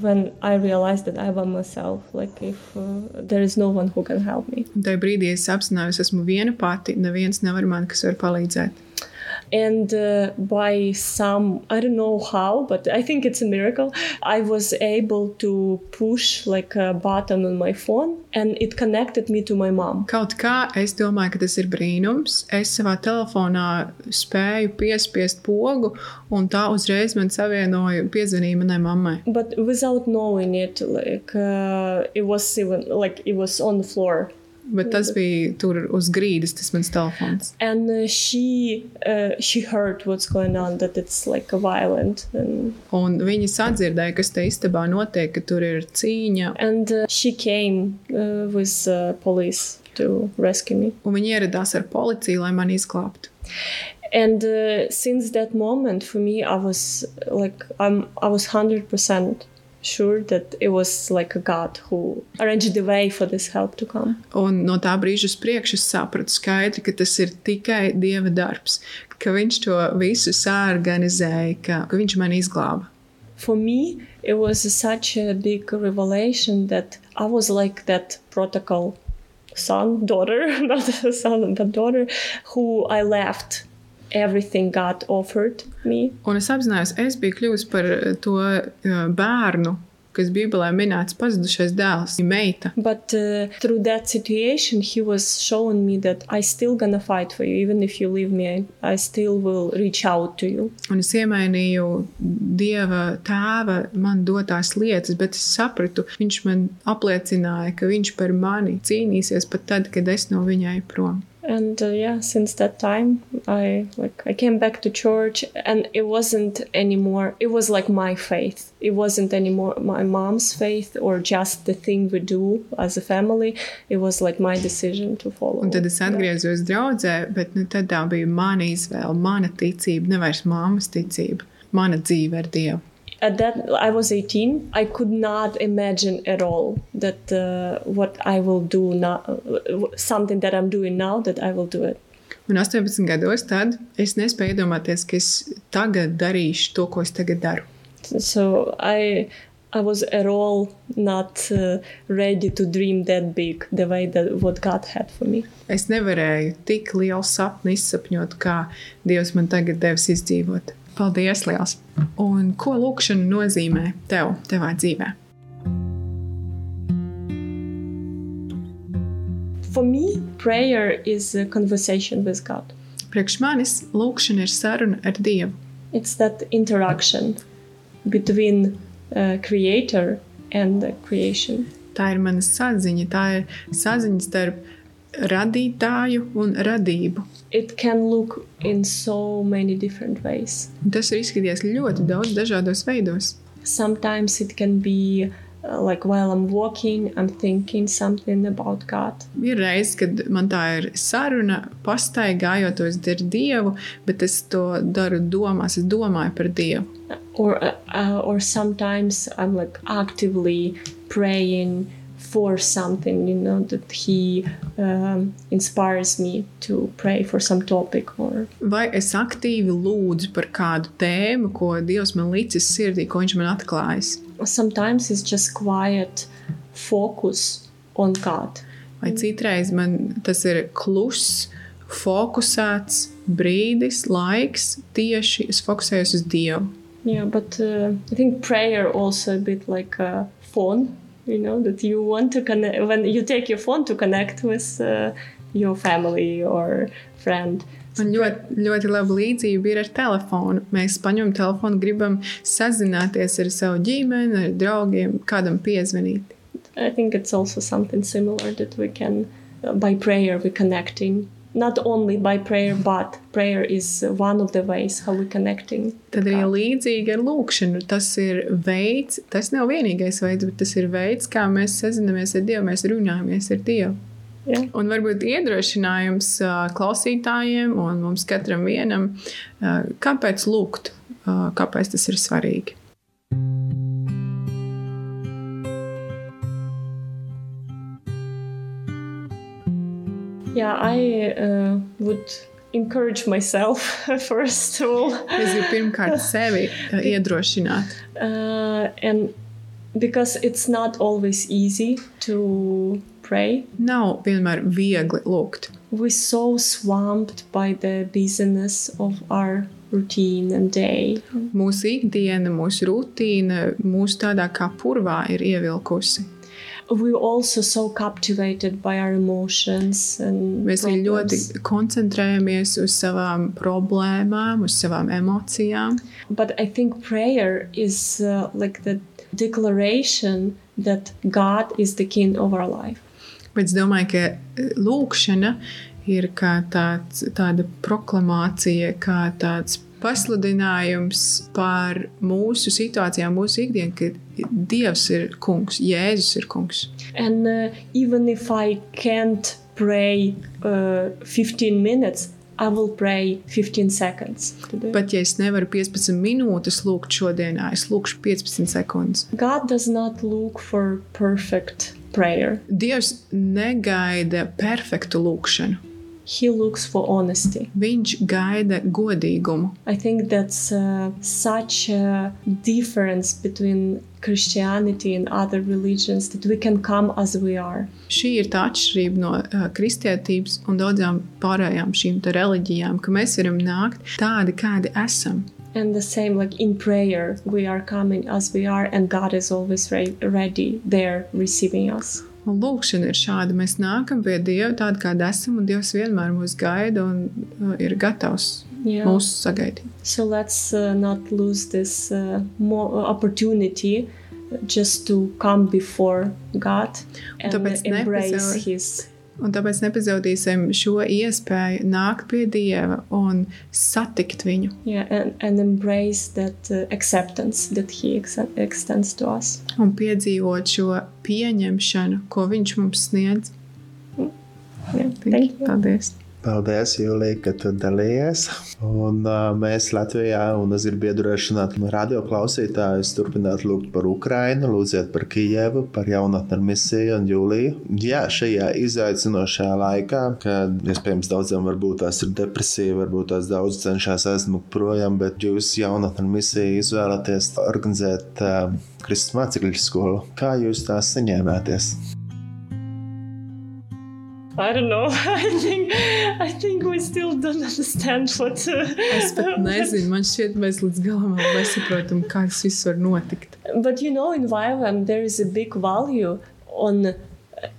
Speaker 3: when I realized that I by myself, like if uh, there is no one who can help me,
Speaker 2: tajā brīdī es apzinājos, esmu viena pati. Neviens nevar man, kas var palīdzēt.
Speaker 3: And uh, by some I don't know how, but I think it's a miracle. I was able to push like a button on my phone, and it connected me to my mom.
Speaker 2: Kaut kā es domāju, ka tas ir brīnums. Es savā telefonā spēju piespiest pogu, un tā uzreiz man savienoja, piezvanīja manai mammai.
Speaker 3: But without knowing it, like uh, it was even like it was on the floor.
Speaker 2: Bet tas bija tur uz grīdas, tas mans telefons.
Speaker 3: and uh, she uh, she heard what's going on that it's like a violent and
Speaker 2: Un viņi sadzirdēja, kas te istabā notiek, ka tur ir cīņa.
Speaker 3: and uh, she came uh, with uh, police to rescue me
Speaker 2: Un viņi ieradās ar policiju, lai mani izglābtu.
Speaker 3: and uh, since that moment for me i was like i'm i was 100% sure that it was like a god who arranged the way for this help to come
Speaker 2: Un no tā brīža uz priekšu es sapratu skaidri, ka tas ir tikai dieva darbs, ka viņš to visu sāorganizēja, ka, ka viņš mani izglāba.
Speaker 3: for me it was such a big revelation that i was like that protocol son daughter [laughs] not son but daughter who i left everything god offered me
Speaker 2: Un es apzinājos, es biju kļuvusi par eh, to eh, bērnu, kas Bībelē minēts pazudušais dēls, meita.
Speaker 3: but uh, through that situation he was showing me that i still gonna fight for you even if you leave me i, still will reach out to you
Speaker 2: Un es iemainīju dieva tēva man dotās lietas, bet es sapratu, viņš man apliecināja, ka viņš par mani cīnīsies pat tad, kad es no viņa eju prom.
Speaker 3: And uh, yeah since that time i like i came back to church and it wasn't anymore it was like my faith it wasn't anymore my mom's faith or just the thing we do as a family it was like my decision to follow
Speaker 2: Un tad es
Speaker 3: that.
Speaker 2: atgriezos draudzē, bet nu, tad tā bija mana izvēle, mana ticība, nevis mammas ticība, mana dzīve ar Dievu.
Speaker 3: At that i was 18 i could not imagine at all that uh, what i will do now something that i'm doing now that i will do it
Speaker 2: Un 18 gados tad es nespēju iedomāties, ka es tagad darīšu to, ko es tagad daru.
Speaker 3: so i i was at all not uh, ready to dream that big the way that what god had for me
Speaker 2: Es nevarēju tik lielu sapni izsapņot, kā Dievs man tagad devis izdzīvot. Paldies, liels! Un ko lūkšana nozīmē tev, tevā dzīvē?
Speaker 3: for me prayer is a conversation with god
Speaker 2: Priekš manis lūkšana ir saruna ar Dievu.
Speaker 3: it's that interaction between uh, creator and creation
Speaker 2: Tā ir mana saziņa, tā ir saziņa starp radītāju un radību.
Speaker 3: it can look in so many different ways
Speaker 2: Un tas ir izskatījies ļoti daudz dažādos veidos.
Speaker 3: sometimes it can be uh, like while i'm walking i'm thinking something about god
Speaker 2: Ir reizes, kad man tā ir saruna, pastaigājoties ar Dievu, bet es to daru domās, es domāju par Dievu.
Speaker 3: or uh, uh, or sometimes i'm like actively praying for something you know that he um, inspires me to pray for some topic or
Speaker 2: Vai es aktīvi lūdzu par kādu tēmu, ko Dievs man licis sirdī, ko Viņš man atklājis?
Speaker 3: sometimes it's just quiet focus on god
Speaker 2: Vai citreiz man tas ir kluss, fokusēts brīdis, laiks, tieši es fokusējos uz Dievu.
Speaker 3: yeah but uh, i think prayer also a bit like a phone you know that you want to connect when you take your phone to connect with uh, your family or friend
Speaker 2: Man ļoti, ļoti laba līdzība ir ar telefonu. Mēs paņemam telefonu, gribam sazināties ar savu ģimeni, ar draugiem, kādam piezvanīt.
Speaker 3: I think it's also something similar that we can, uh, by prayer, we connecting. Not only by prayer, but prayer is one of the ways how we connecting.
Speaker 2: Tad arī līdzīgi ar lūkšanu. Tas ir veids, tas nav vienīgais veids, bet tas ir veids, kā mēs sazināmies ar Dievu, mēs runājamies ar Dievu.
Speaker 3: Yeah.
Speaker 2: Un varbūt iedrošinājums klausītājiem un mums katram vienam, kāpēc lūgt, kāpēc tas ir svarīgi.
Speaker 3: Yeah, I uh, would encourage myself [laughs] first of all.
Speaker 2: Es gribu pirmkārt [laughs] sevi ā, iedrošināt.
Speaker 3: Uh, and because it's not always easy to pray,
Speaker 2: Nav vienmēr viegli lūgt.
Speaker 3: we're so swamped by the busyness of our routine and day.
Speaker 2: Mūsu ikdiena, mūsu rutīna, mūsu tādā kā purvā ir ievilkusi.
Speaker 3: We're also so captivated by our emotions and
Speaker 2: Mēs arī ļoti koncentrējamies uz savām problēmām, uz savām emocijām.
Speaker 3: But I think prayer is uh, like the declaration that God is the king of our life.
Speaker 2: Bet es domāju, ka lūkšana ir kā tāds, tāda proklamācija, kā tāds pasludinājums par mūsu situācijām, mūsu ikdienu, ka Dievs ir kungs, Jēzus ir kungs.
Speaker 3: And uh, even if I can't pray uh, 15 minutes, I will pray 15 seconds. today.
Speaker 2: Pat ja es nevaru 15 minūtes lūgt šodienā, es lūkšu 15 sekundes.
Speaker 3: God does not look for perfect prayer.
Speaker 2: Dievs negaida perfektu lūkšanu.
Speaker 3: He looks for honesty.
Speaker 2: Viņš gaida godīgumu.
Speaker 3: I think that's uh, such a difference between Christianity and other religions that we can come as we are.
Speaker 2: Šī ir tā atšķirība no uh, kristietības un daudzām pārējām šīm reliģijām, ka mēs varam nākt tādi, kādi esam.
Speaker 3: And the same, like in prayer, we are coming as we are, and God is always re- ready there receiving us.
Speaker 2: Un lūkšana ir šāda. Mēs nākam pie Dieva tādi, kādi esam, un Dievs vienmēr mūs gaida un uh, ir gatavs
Speaker 3: Yeah.
Speaker 2: mūs sagaidīt.
Speaker 3: So let's uh, not lose this uh, more opportunity just to come before God and
Speaker 2: tāpēc
Speaker 3: embrace
Speaker 2: nepazaud-
Speaker 3: His
Speaker 2: Un tāpēc nepazaudīsim šo iespēju nākt pie Dieva un satikt viņu.
Speaker 3: Yeah, and, and embrace that uh, acceptance that He ex- extends to us.
Speaker 2: Un piedzīvot šo pieņemšanu, ko Viņš mums sniedz.
Speaker 3: Yeah, thank you.
Speaker 2: Paldies!
Speaker 1: Paldies, Jūlija, ka tu dalījies. Un, uh, mēs Latvijā, un es gribu iedrošināt radio klausītājus, turpināt lūgt par Ukrajinu, lūdziet par Kijevu, par jaunatnes misiju un Jūliju. Jā, šajā izaicinošajā laikā, kad iespējams daudziem varbūt tās ir depresija, varbūt tās daudz cenšas aizmukt projām, bet jūs jaunatnes misiju izvēlaties organizēt uh, Kristus mācekļu skolu. Kā jūs tās saņēmēties?
Speaker 3: I don't know. [laughs] I think I think we still don't understand what. Uh,
Speaker 2: Es pat nezinu, man šķiet, mēs līdz galam nesaprotam, kā tas viss var notikt.
Speaker 3: but you know, in YWAM there is a big value on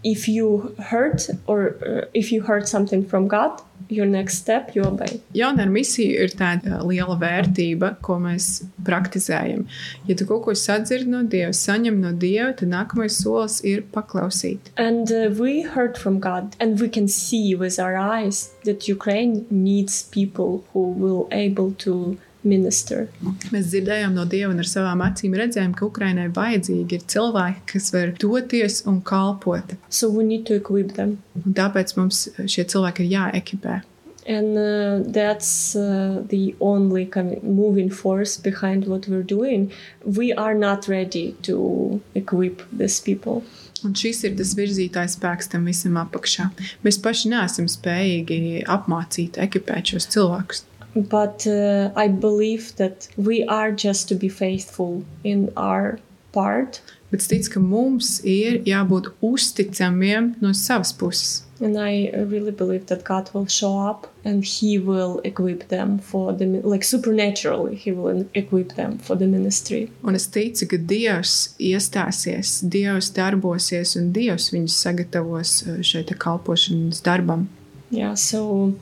Speaker 3: if you heard or uh, if you heard something from God, your next step you obey.
Speaker 2: Jaunā misija ir tāda liela vērtība, ko mēs praktizējam. Ja tu kaut ko sadzirdi no Dieva, saņem no Dieva, tad nākamais solis ir paklausīt.
Speaker 3: And uh, we heard from God, and we can see with our eyes that Ukraine needs people who will able to minister.
Speaker 2: Mēs dzirdējām no Dieva un ar savām acīm redzējām, ka Ukrainai vajadzīgi ir cilvēki, kas var doties un kalpot.
Speaker 3: So we need to equip them.
Speaker 2: Un tāpēc mums šie cilvēki ir jāekipē.
Speaker 3: And uh, that's uh, the only kind of moving force behind what we're doing. We are not ready to equip these people.
Speaker 2: Un šis ir tas virzītājs spēks tam visam apakšā. Mēs paši neesam spējīgi apmācīt, ekipēt šos cilvēkus.
Speaker 3: But uh, I believe that we are just to be faithful in our part.
Speaker 2: Bet es ticu, ka mums ir jābūt uzticamiem no savas puses.
Speaker 3: And I really believe that God will show up and He will equip them for the, like supernaturally, He will equip them for the ministry.
Speaker 2: Un es ticu, ka Dievs iestāsies, Dievs darbosies un Dievs viņus sagatavos uh, šeit kalpošanas darbam.
Speaker 3: Yeah, so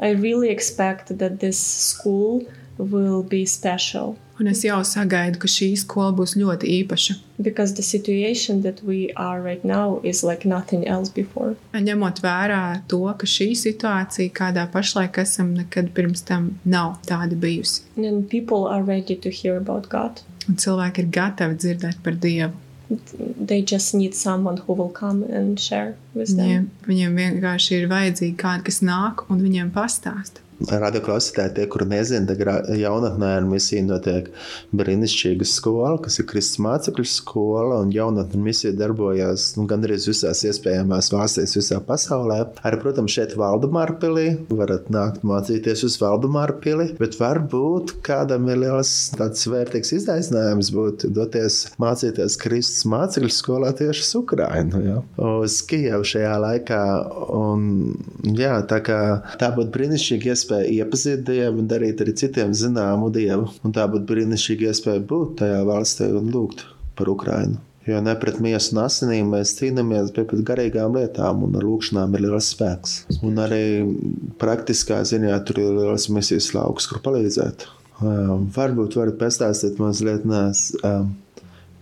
Speaker 3: I really expect that this school will be special
Speaker 2: Un es jau sagaidu, ka šī skola būs ļoti īpaša.
Speaker 3: because the situation that we are right now is like nothing else before.
Speaker 2: Ņemot vērā to, ka šī situācija, kādā pašlaik esam, nekad pirms tam nav tāda bijusi.
Speaker 3: And people are ready to hear about God.
Speaker 2: Un cilvēki ir gatavi dzirdēt par Dievu.
Speaker 3: They just need someone who will come and share with them.
Speaker 2: Viņiem, viņiem vienkārši ir vajadzīgi kādi, kas nāk un viņiem pastāsta.
Speaker 1: Radio klausītāji, tie, kur nezina, tad gra- jaunatnē ar misiju notiek brīnišķīga skola, kas ir Kristus mācekļu skola. Un jaunatnē misija darbojas nu, gandrīz visās iespējamās valstīs, visā pasaulē. Arī, protams, šeit Valdemāra pilī varat nākt mācīties uz Valdemāra pili, bet varbūt kādam ir liels tāds vērtīgs izaicinājums būt doties mācīties Kristus mācekļu skolā tieši uz Ukrainu, ja? uz Kijevu šajā laikā. Un, jā, tā, kā, tā būtu brīnišķīga iespēja iepazīt Dievu un darīt arī citiem zināmu Dievu. Un tā būtu brīnišķīga iespēja būt tajā valstī un lūgt par Ukrainu. Jo ne pret miesu un asinīm mēs cīnāmies, bet pret garīgām lietām, un ar lūkšanām ir liels spēks. Un arī praktiskā ziņā tur ir liels misijas lauks, kur palīdzēt. Um, varbūt varat pastāstīt mazliet, nes, um,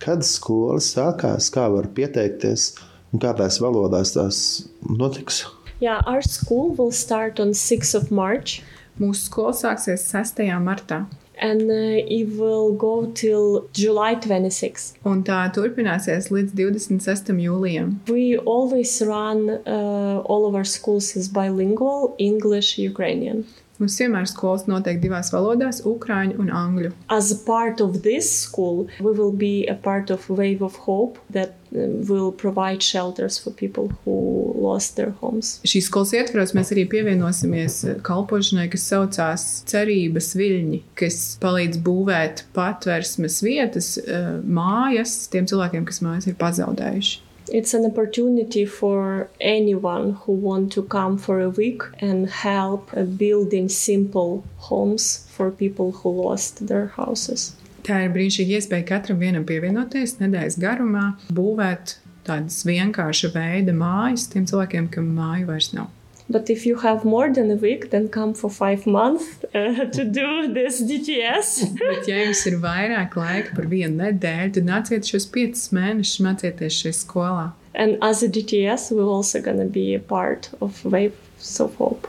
Speaker 1: kad skola sākās, kā var pieteikties un kādās valodās tās notiks.
Speaker 3: Yeah, our school will start on 6th of March
Speaker 2: Mūsu skola sāksies 6. martā.
Speaker 3: and uh, it will go till July 26th.
Speaker 2: Un tā turpināsies līdz 26. jūlijam.
Speaker 3: We always run uh, all of our schools is bilingual, English, Ukrainian.
Speaker 2: Mums vienmēr skolas notiek divās valodās - ukrāņu un angļu.
Speaker 3: As a part of this school, we will be a part of Wave of Hope that um, will provide shelters for people who lost their homes.
Speaker 2: Šīs skolas ietvaros mēs arī pievienosimies kalpošanai, kas saucās Cerības viļņi, kas palīdz būvēt patversmes vietas, eh, mājas tiem cilvēkiem, kas mājas ir pazaudējuši.
Speaker 3: It's an opportunity for anyone who want to come for a week and help uh, building simple homes for people who lost their houses.
Speaker 2: Tā ir brīnišķīga iespēja katram vienam pievienoties nedēļas garumā, būvēt tādas vienkārša veida mājas tiem cilvēkiem, kam māju vairs nav.
Speaker 3: But if you have more than a week, then come for five months uh, [laughs] to do this DTS. [laughs]
Speaker 2: Bet, ja jums ir vairāk laika par vienu nedēļu, tad nāciet šos piecus mēnešus mācīties šajā skolā.
Speaker 3: And as a DTS, we're also going to be a part of Waves of Hope.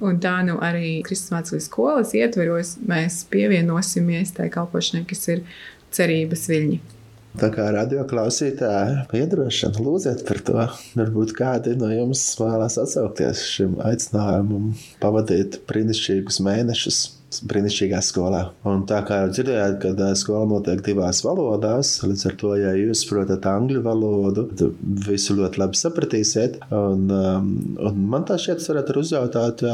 Speaker 2: Un tā nu arī Kristus mācības skolas ietveros mēs pievienosimies tai kalpošanai, kas ir cerības viļņi.
Speaker 1: Tā kā radio klausītāji, iedrošina, lūdziet par to. Varbūt kādi no jums vēlās atsaukties šim aicinājumam, pavadīt brīnišķīgus mēnešus brīnišķīgā skolā. Un tā kā jau dzirdējāt, kad skola notiek divās valodās, līdz ar to, ja jūs protat angļu valodu, tad visu ļoti labi sapratīsiet. Un, un man tā šķiet, arī uzjautāt,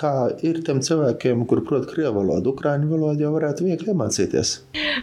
Speaker 1: kā ir tiem cilvēkiem, kur prot krievu valodu, ukraiņu valodu jau varētu viegli iemācīties.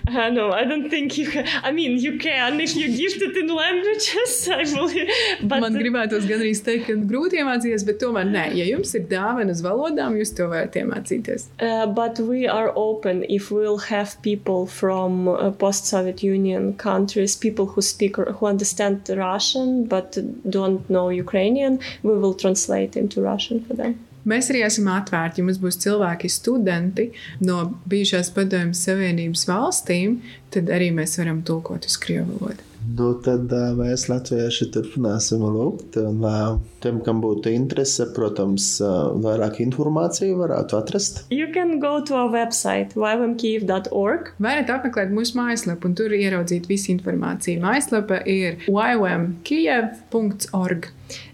Speaker 3: Uh, no, I don't think you. Can. I mean, you can if you're gifted in languages. [laughs] I believe, but
Speaker 2: Man gribētos gan arī teikt, ka grūti iemācīties, bet tomēr nē. Ja jums ir dāvana uz valodām, jūs to varat iemācīties.
Speaker 3: Uh, but we are open if we'll have people from uh, post-Soviet Union countries, people who speak who understand Russian but don't know Ukrainian. We will translate into Russian for them.
Speaker 2: Mēs arī esam atvērti. Ja mums būs cilvēki, studenti no bijušās padomjas Savienības valstīm, tad arī mēs varam tulkot uz krievu valodu.
Speaker 1: Nu, tad ā, mēs latvieši turpināsim lūgt. Un, ā, tiem, kam būtu interese, protams, ā, vairāk informāciju varētu atrast.
Speaker 3: You can go to our website ywmkiev.org
Speaker 2: Varat apmeklēt mūsu mājaslapu un tur ieraudzīt visu informāciju. Mājaslapa ir ywmkiev.org.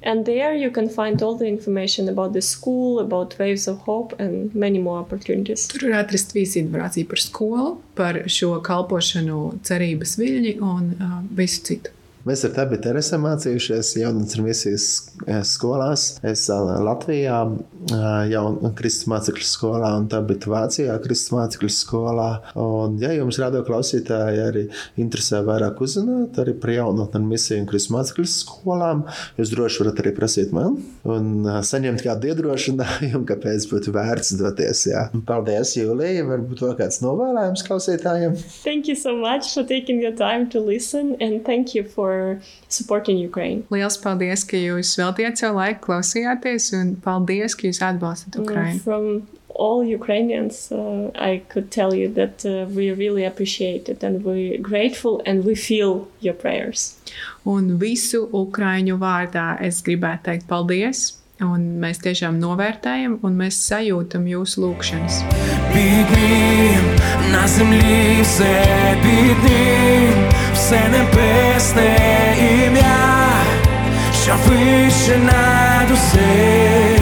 Speaker 3: and there you can find all the information about the school, about Waves of Hope and many more opportunities.
Speaker 2: Tur var atrast visu informāciju par skolu, par šo kalpošanu, cerības viļņi un uh, visu citu.
Speaker 1: Mēs ar tevi Terese mācījušies jaunatnes misijas eh, skolās. Es ā, Latvijā jau Kristus mācekļu skolā un tā bija Vācijā Kristus mācekļu skolā. Un, ja jums rādo klausītāji arī interesē vairāk uzzināt arī par jaunatnes misiju un Kristus mācekļu skolām, jūs droši varat arī prasīt man un saņemt kādu iedrošinājumu, [laughs] kāpēc būtu vērts doties. Jā. Paldies, Jūlija! Varbūt vēl kāds novēlējums klausītājiem?
Speaker 3: Thank you so much for taking your time to listen and thank you for supporting Ukraine.
Speaker 2: Liels paldies, ka jūs veltījāt savu laiku, klausījāties, un paldies, ka jūs atbalstat
Speaker 3: Uh,
Speaker 2: Ukraiņu.
Speaker 3: From all Ukrainians, uh, I could tell you that uh, we really appreciate it and we're grateful and we feel your prayers.
Speaker 2: Un visu Ukraiņu vārdā es gribētu teikt paldies. Un mēs tiešām novērtējam, un mēs sajūtam jūsu lūgšanas.
Speaker 4: Під ним на землі все під ним, Все небесне ім'я, що вище над усе.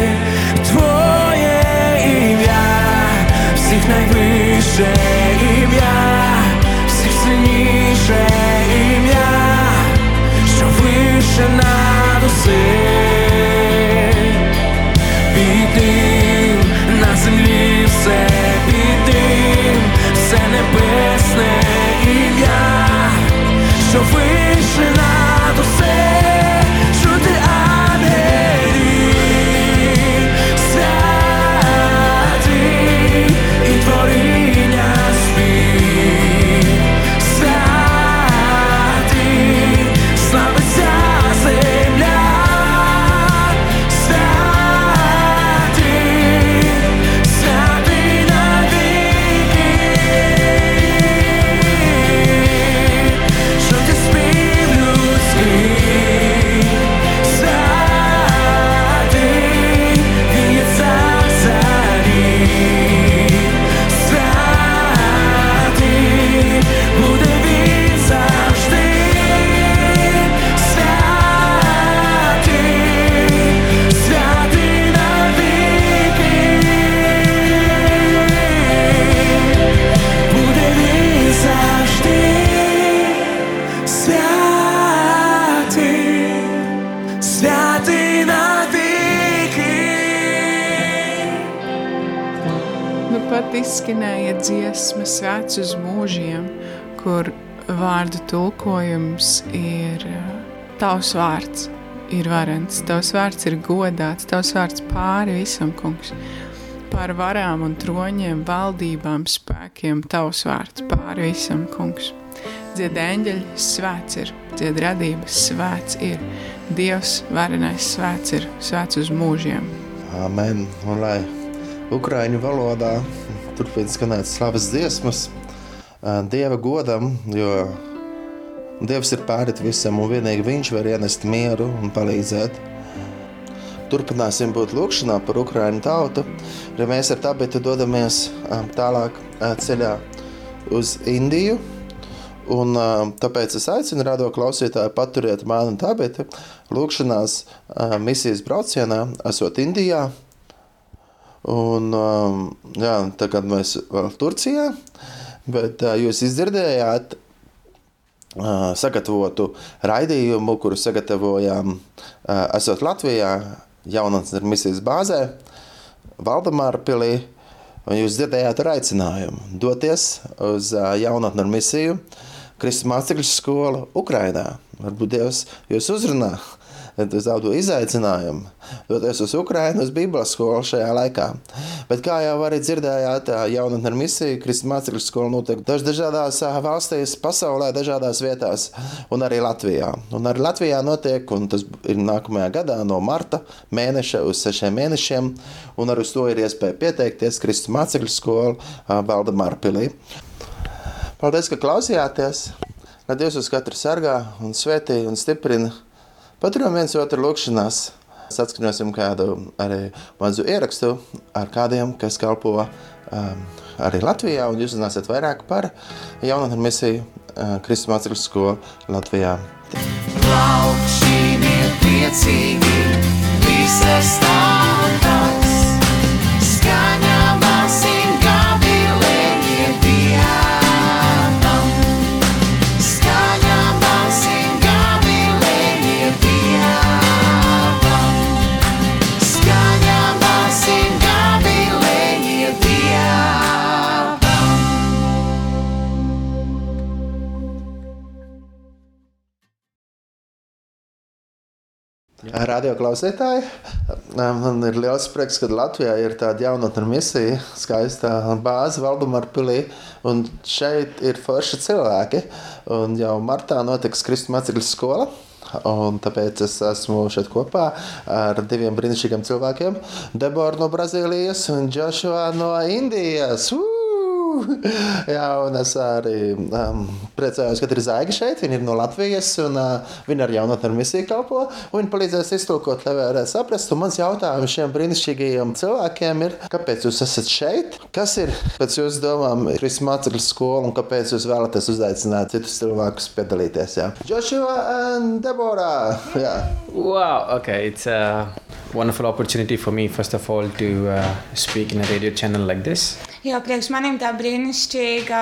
Speaker 4: Твоє ім'я, всіх найвище ім'я, всіх сильніше ім'я, що вище над усе. Під
Speaker 2: 就会是。Vārdu tulkojums ir uh, Tavs vārds ir varants, Tavs vārds ir godāts, Tavs vārds pāri visam, kungs. Pār varām un troņiem, valdībām, spēkiem, Tavs vārds pāri visam, kungs. Dzied eņģeļi, svēts ir, dzied radības, svēts ir, Dievs varenais svēts ir, svēts uz mūžiem.
Speaker 1: Amen. Un lai Ukrāņu valodā turpina skanēt slavas dziesmas ā, Dieva godam, jo Dievs ir pārit visam, un vienīgi Viņš var ienest mieru un palīdzēt. Turpināsim būt lūkšanā par Ukraiņu tautu. Arī mēs ar Tabitu dodamies tālāk ceļā uz Indiju. Un, tāpēc es aicinu radio klausītāju paturiet mani un Tabitu lūkšanās misijas braucienā, esot Indijā. Un, jā, tagad mēs vēl Turcijā, bet jūs izdzirdējāt sagatavotu raidījumu, kuru sagatavojām esot Latvijā, jaunatnes misijas bāzē, Valdemāra pilī. Un jūs dzirdējāt ar aicinājumu doties uz jaunatnes misiju Kristus mācekļu skolu Ukrainā. Varbūt Dievs jūs uzrunā uz tādu izaicinājumu, doties uz Ukrajinu, uz Bībeles skolu šajā laikā. Bet, kā jau arī dzirdējāt, jaunatne ar misiju, Kristus mācekļu skola notiek daž dažādās valstīs, pasaulē, dažādās vietās, un arī Latvijā. Un arī Latvijā notiek, un tas ir nākamajā gadā no marta mēneša uz sešiem mēnešiem, un arī uz to ir iespēja pieteikties Kristus mācekļu skola ā, Valdemāra pilī. Paldies, ka klausījāties! Lai Dievs uz katru sargā un svētī un stiprina. Paturam viens otru lūkšanās. Atskaņosim kādu arī mazu ierakstu ar kādiem, kas kalpo um, arī Latvijā, un jūs uzzināsiet vairāk par jaunatnes misiju uh, Kristus mācekļu skolu Latvijā.
Speaker 6: Laukšķīni ir priecīgi, visas tautas,
Speaker 1: Radio klausītāji, man ir liels prieks, ka Latvijā ir tāda jaunatne misija, skaista bāze Valdemāra pilī, un šeit ir forši cilvēki. Un jau martā notiks Kristus mācekļu skola. Un tāpēc es esmu šeit kopā ar diviem brīnišķīgiem cilvēkiem. Debora no Brazīlijas un Joshua no Indijas. Uu! [laughs] Jā, un es arī um, priecājos, ka ir zvaigzne šeit. Viņa ir no Latvijas, un uh, viņa ar jaunatnes misiju kalpo. Viņa palīdzēs iztulkot, lai varētu saprast. Un mans jautājums šiem brīnišķīgajiem cilvēkiem ir, kāpēc jūs esat šeit? Kas ir pēc jūsu domām Kristus mācekļu skola un kāpēc jūs vēlaties uzaicināt citus cilvēkus piedalīties? Jā. Joshua un Deborah! Jā.
Speaker 4: Wow, okay, it's a wonderful opportunity for me, first of all, to uh, speak in a radio channel like this.
Speaker 7: Jā, priekš maniem tā brīnišķīga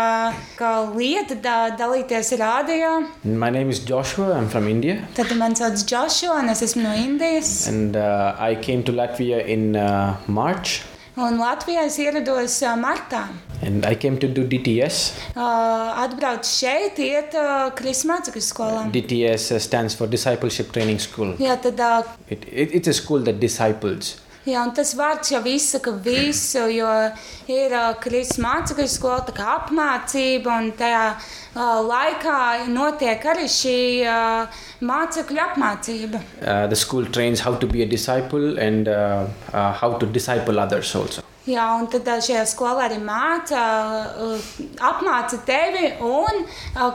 Speaker 7: ka lieta da, dalīties rādio.
Speaker 4: My name is Joshua, I'm from India,
Speaker 7: Tad man sauc Joshua, un es esmu no Indijas.
Speaker 4: and uh, I came to Latvia in uh, March.
Speaker 7: Un Latvijā es ierados ā, martā.
Speaker 4: And I came to do DTS.
Speaker 7: Ā, Atbraucu šeit, iet Kristus mācekļu skolā.
Speaker 4: DTS uh, stands for Discipleship Training School.
Speaker 7: Jā, tad, ā,
Speaker 4: It, it, it's a school that disciples.
Speaker 7: Jā, un tas vārds jau izsaka visu, jo ir ā, Kristus mācekļu skola, tā kā apmācība, un tajā ā, laikā notiek arī šī ā, mācekļu apmācība.
Speaker 4: Uh, the school trains how to be a disciple and uh, uh, how to disciple others also.
Speaker 7: Jā, un tad skolā arī māca, apmāca tevi un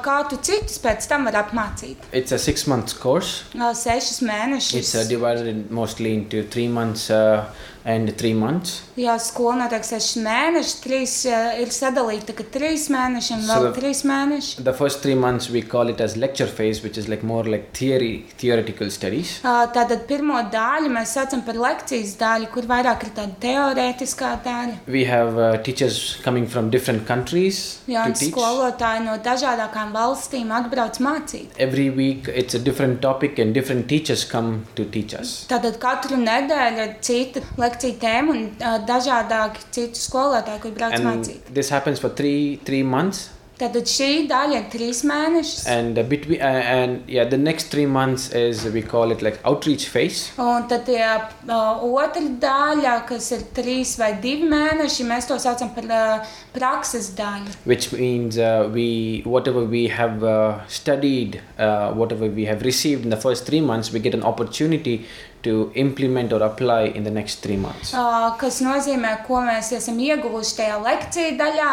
Speaker 7: kā tu citus pēc tam vari apmācīt.
Speaker 4: It's a six month course.
Speaker 7: Ā, Sešus mēnešus.
Speaker 4: It's uh, divided mostly into three months uh, and three months.
Speaker 7: Jā, skola notiek sešus mēnešus, trīs ā, ir sadalīta, ka trīs mēneši un
Speaker 4: So
Speaker 7: vēl
Speaker 4: the-
Speaker 7: trīs mēneši.
Speaker 4: The first three months we call it as lecture phase, which is like more like theory, theoretical studies.
Speaker 7: Ā, Tātad pirmo daļu mēs saucam par lekcijas daļu, kur vairāk ir tāda teorētiskā daļa.
Speaker 4: We have uh, teachers coming from different countries
Speaker 7: Jā,
Speaker 4: to teach.
Speaker 7: skolotāji no dažādākām valstīm atbrauc mācīt.
Speaker 4: Every week it's a different topic and different teachers come to teach us.
Speaker 7: Tātad katru nedēļu ir cita lekcija tēma un uh, dažādāki citu skolotāji, kur brauc
Speaker 4: And
Speaker 7: mācīt.
Speaker 4: this happens for three three months.
Speaker 7: Tātad šī daļa ir trīs mēnešus.
Speaker 4: And uh, between uh, and yeah, the next three months is we call it like outreach phase.
Speaker 7: Un tad tie uh, otra daļa, kas ir trīs vai divi mēneši, mēs to saucam par uh, prakses daļu.
Speaker 4: which means uh, we whatever we have uh, studied uh, whatever we have received in the first three months we get an opportunity to implement or apply in the next three months.
Speaker 7: ā, kas nozīmē, ko mēs esam ieguvuši tajā lekciju daļā.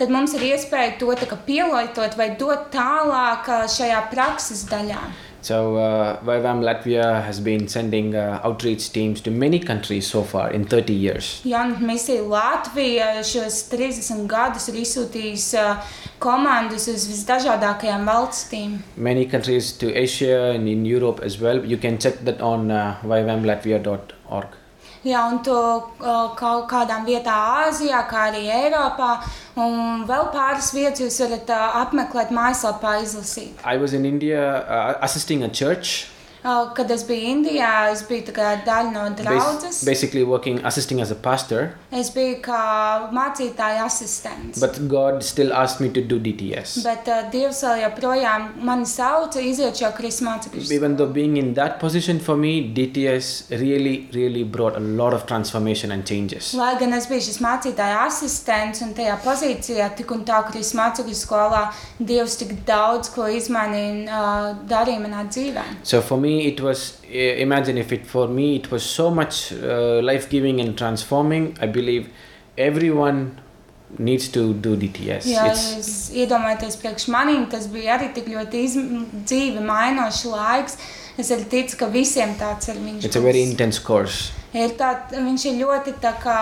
Speaker 7: Tad mums ir iespēja to pielietot vai dot tālāk ā, šajā prakses daļā.
Speaker 4: So, uh, Vivam Latvia has been sending uh, outreach teams to many countries so far in 30 years.
Speaker 7: Jaunatnes misija Latvija šos 30 gadus ir izsūtījusi ā, komandas uz visdažādākajām valstīm.
Speaker 4: Many countries to Asia and in Europe as well. You can check that on uh, vivamlatvia.org.
Speaker 7: Jā, un to kaut kādām vietām Āzijā, kā arī Eiropā. Un vēl pāris vietas jūs varat apmeklēt mājaslapā, izlasīt.
Speaker 4: I was in India uh, assisting a church,
Speaker 7: Kad es biju Indijā, es biju tā kā daļa no
Speaker 4: bas-
Speaker 7: draudzes.
Speaker 4: basically working, assisting as a pastor.
Speaker 7: Es biju kā mācītāja asistents.
Speaker 4: But God still asked me to do DTS.
Speaker 7: Bet uh, Dievs vēl joprojām mani sauca, iziet šo krismācekļu.
Speaker 4: Even though being in that position for me, DTS really, really brought a lot of transformation and changes.
Speaker 7: Lai gan es biju šis mācītāja asistents un tajā pozīcijā, tik un tā krismācekļu skolā, Dievs tik daudz ko izmainīja un uh, darīja manā dzīvē.
Speaker 4: So for me, it was imagine if it for me it was so much uh, life giving and transforming. I believe everyone needs to do DTS.
Speaker 7: Jā,
Speaker 4: It's,
Speaker 7: jūs iedomājaties, priekš maniem tas bija arī tik ļoti izm- dzīvi mainošs laiks. Es arī ticu, ka visiem tāds ir viņš.
Speaker 4: it's a very intense course.
Speaker 7: Ir tā, viņš ir ļoti tā kā,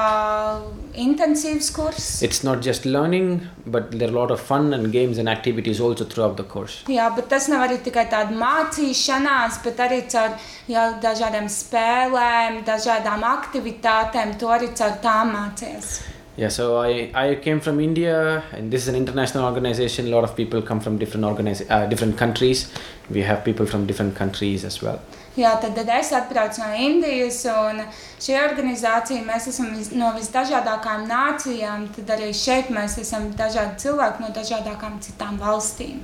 Speaker 7: intensīvs kurs.
Speaker 4: It's not just learning, but there are a lot of fun and games and activities also throughout the course.
Speaker 7: Jā, bet tas nav arī tikai tāda mācīšanās, bet arī caur jā, dažādām spēlēm, dažādām aktivitātēm. To arī caur tām mācīties.
Speaker 4: Yeah, so I, I came from India, and this is an international organization. A lot of people come from different organiz- uh, different countries. We have people from different countries as well.
Speaker 7: Jā, tad, tad es atbraucu no Indijas, un šī organizācija mēs esam vis- no visdažādākajām nācijām. Tad arī šeit mēs esam dažādi cilvēki no dažādākām citām valstīm.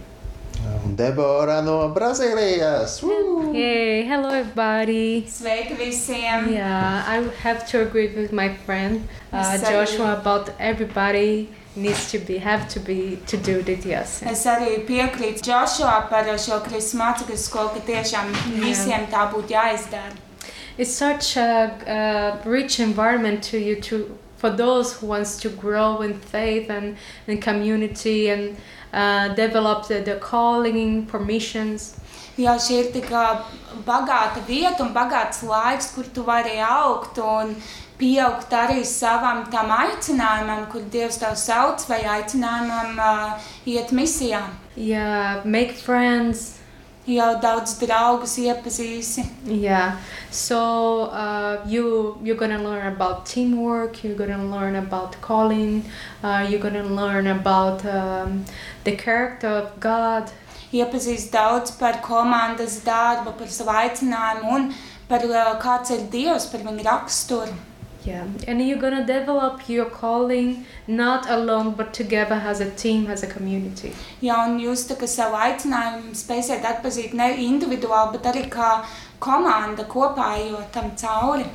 Speaker 1: Debora no Brazīlijas. Woo!
Speaker 8: Hey, hello everybody.
Speaker 7: Sveiki visiem!
Speaker 8: Yeah, I have to agree with my friend uh, Joshua about everybody needs to be have to be to do DTS.
Speaker 7: Es arī piekrītu Džošua par šo Kristus mācekļu skolu, ka tiešām visiem tā būtu jāizdara.
Speaker 8: It's such a, a rich environment to you to for those who wants to grow in faith and in community and uh, develop the, the calling permissions.
Speaker 7: Jā, šī ir tik ā, bagāta vieta un bagāts laiks, kur tu vari augt un pieaugt arī savam tam aicinājumam, kur Dievs tev sauc, vai aicinājumam uh, iet misijā.
Speaker 8: Yeah, make friends.
Speaker 7: Jau daudz draugus iepazīsi.
Speaker 8: Yeah, so uh, you you're gonna learn about teamwork. You're gonna learn about calling. Uh, you're gonna learn about um, the character of God.
Speaker 7: Iepazīst daudz par komandas darbu, par savu aicinājumu un par uh, kāds ir Dievs, par viņa raksturu.
Speaker 8: Yeah, and you're gonna develop your calling not alone, but together as a team, as a community.
Speaker 7: Jā, un jūs tā kā savu aicinājumu spēsiet atpazīt ne individuāli, bet arī kā komanda kopā ejot tam cauri.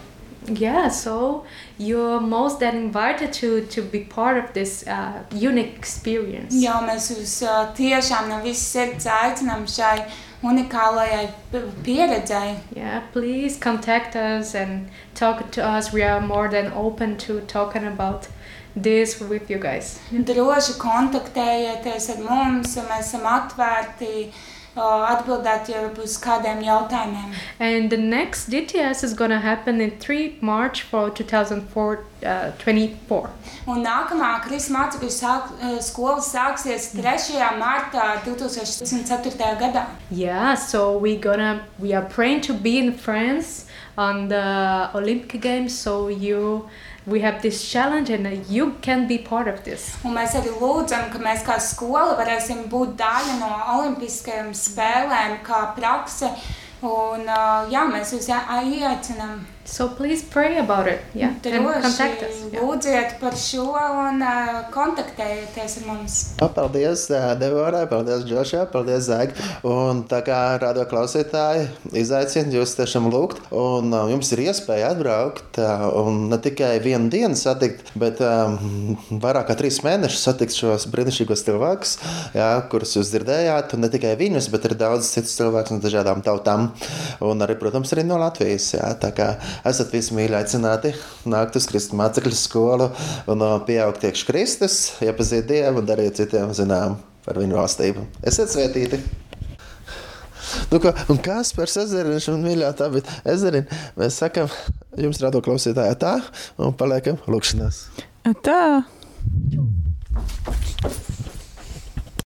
Speaker 8: Yeah, so you're most than invited to to be part of this uh, unique experience.
Speaker 7: Jā, mēs jūs ā, tiešām no visas sirds aicinām šai unikālajai p- pieredzei.
Speaker 8: Yeah, please contact us and talk to us. We are more than open to talking about this with you guys.
Speaker 7: Droši kontaktējieties ar mums, un mēs esam atvērti ā, atbildēt jau uz kādiem jautājumiem.
Speaker 8: And the next DTS is gonna happen in 3 March for 2004, uh, 24.
Speaker 7: Un nākamā Kristus mācekļu sāk, ā, skola sāksies 3. martā 2004. gadā.
Speaker 8: Yeah, so we gonna we are praying to be in France on the Olympic Games. So you we have this challenge and uh, you can be part of this.
Speaker 7: Un mēs arī lūdzam, ka mēs kā skola varēsim būt daļa no Olimpiskajām spēlēm, kā prakse. Un, ā, jā, mēs jūs ā- ieaicinām.
Speaker 8: So please pray about it. Yeah, and contact us.
Speaker 7: Droši lūdziet par šo un ā, kontaktējieties ar mums.
Speaker 1: Paldies, ā, Devorai, paldies, Džošai, paldies, Zēg. Un tā kā radio klausītāji izaicina jūs tiešām lūgt, un ā, jums ir iespēja atbraukt ā, un ne tikai vienu dienu satikt, bet um, vairāk kā trīs mēnešus satikt šos brīnišķīgos cilvēkus, jā, kurus jūs dzirdējāt, un ne tikai viņus, bet arī daudz citus cilvēkus no dažādām tautām. un arī, protams, arī no Latvijas. Jā, tā kā esat visi mīļi aicināti nākt uz Kristus mācekļu skolu un uh, pieaugt iekš Kristus, iepazīt Dievu un darīt citiem zinām par viņu valstību. Esiet svētīti! Nu, ko, un kas par ezeriņu un mīļā tā, bet ezeriņu mēs sakam, jums rado klausītājā tā un paliekam lūkšanās.
Speaker 2: Tā.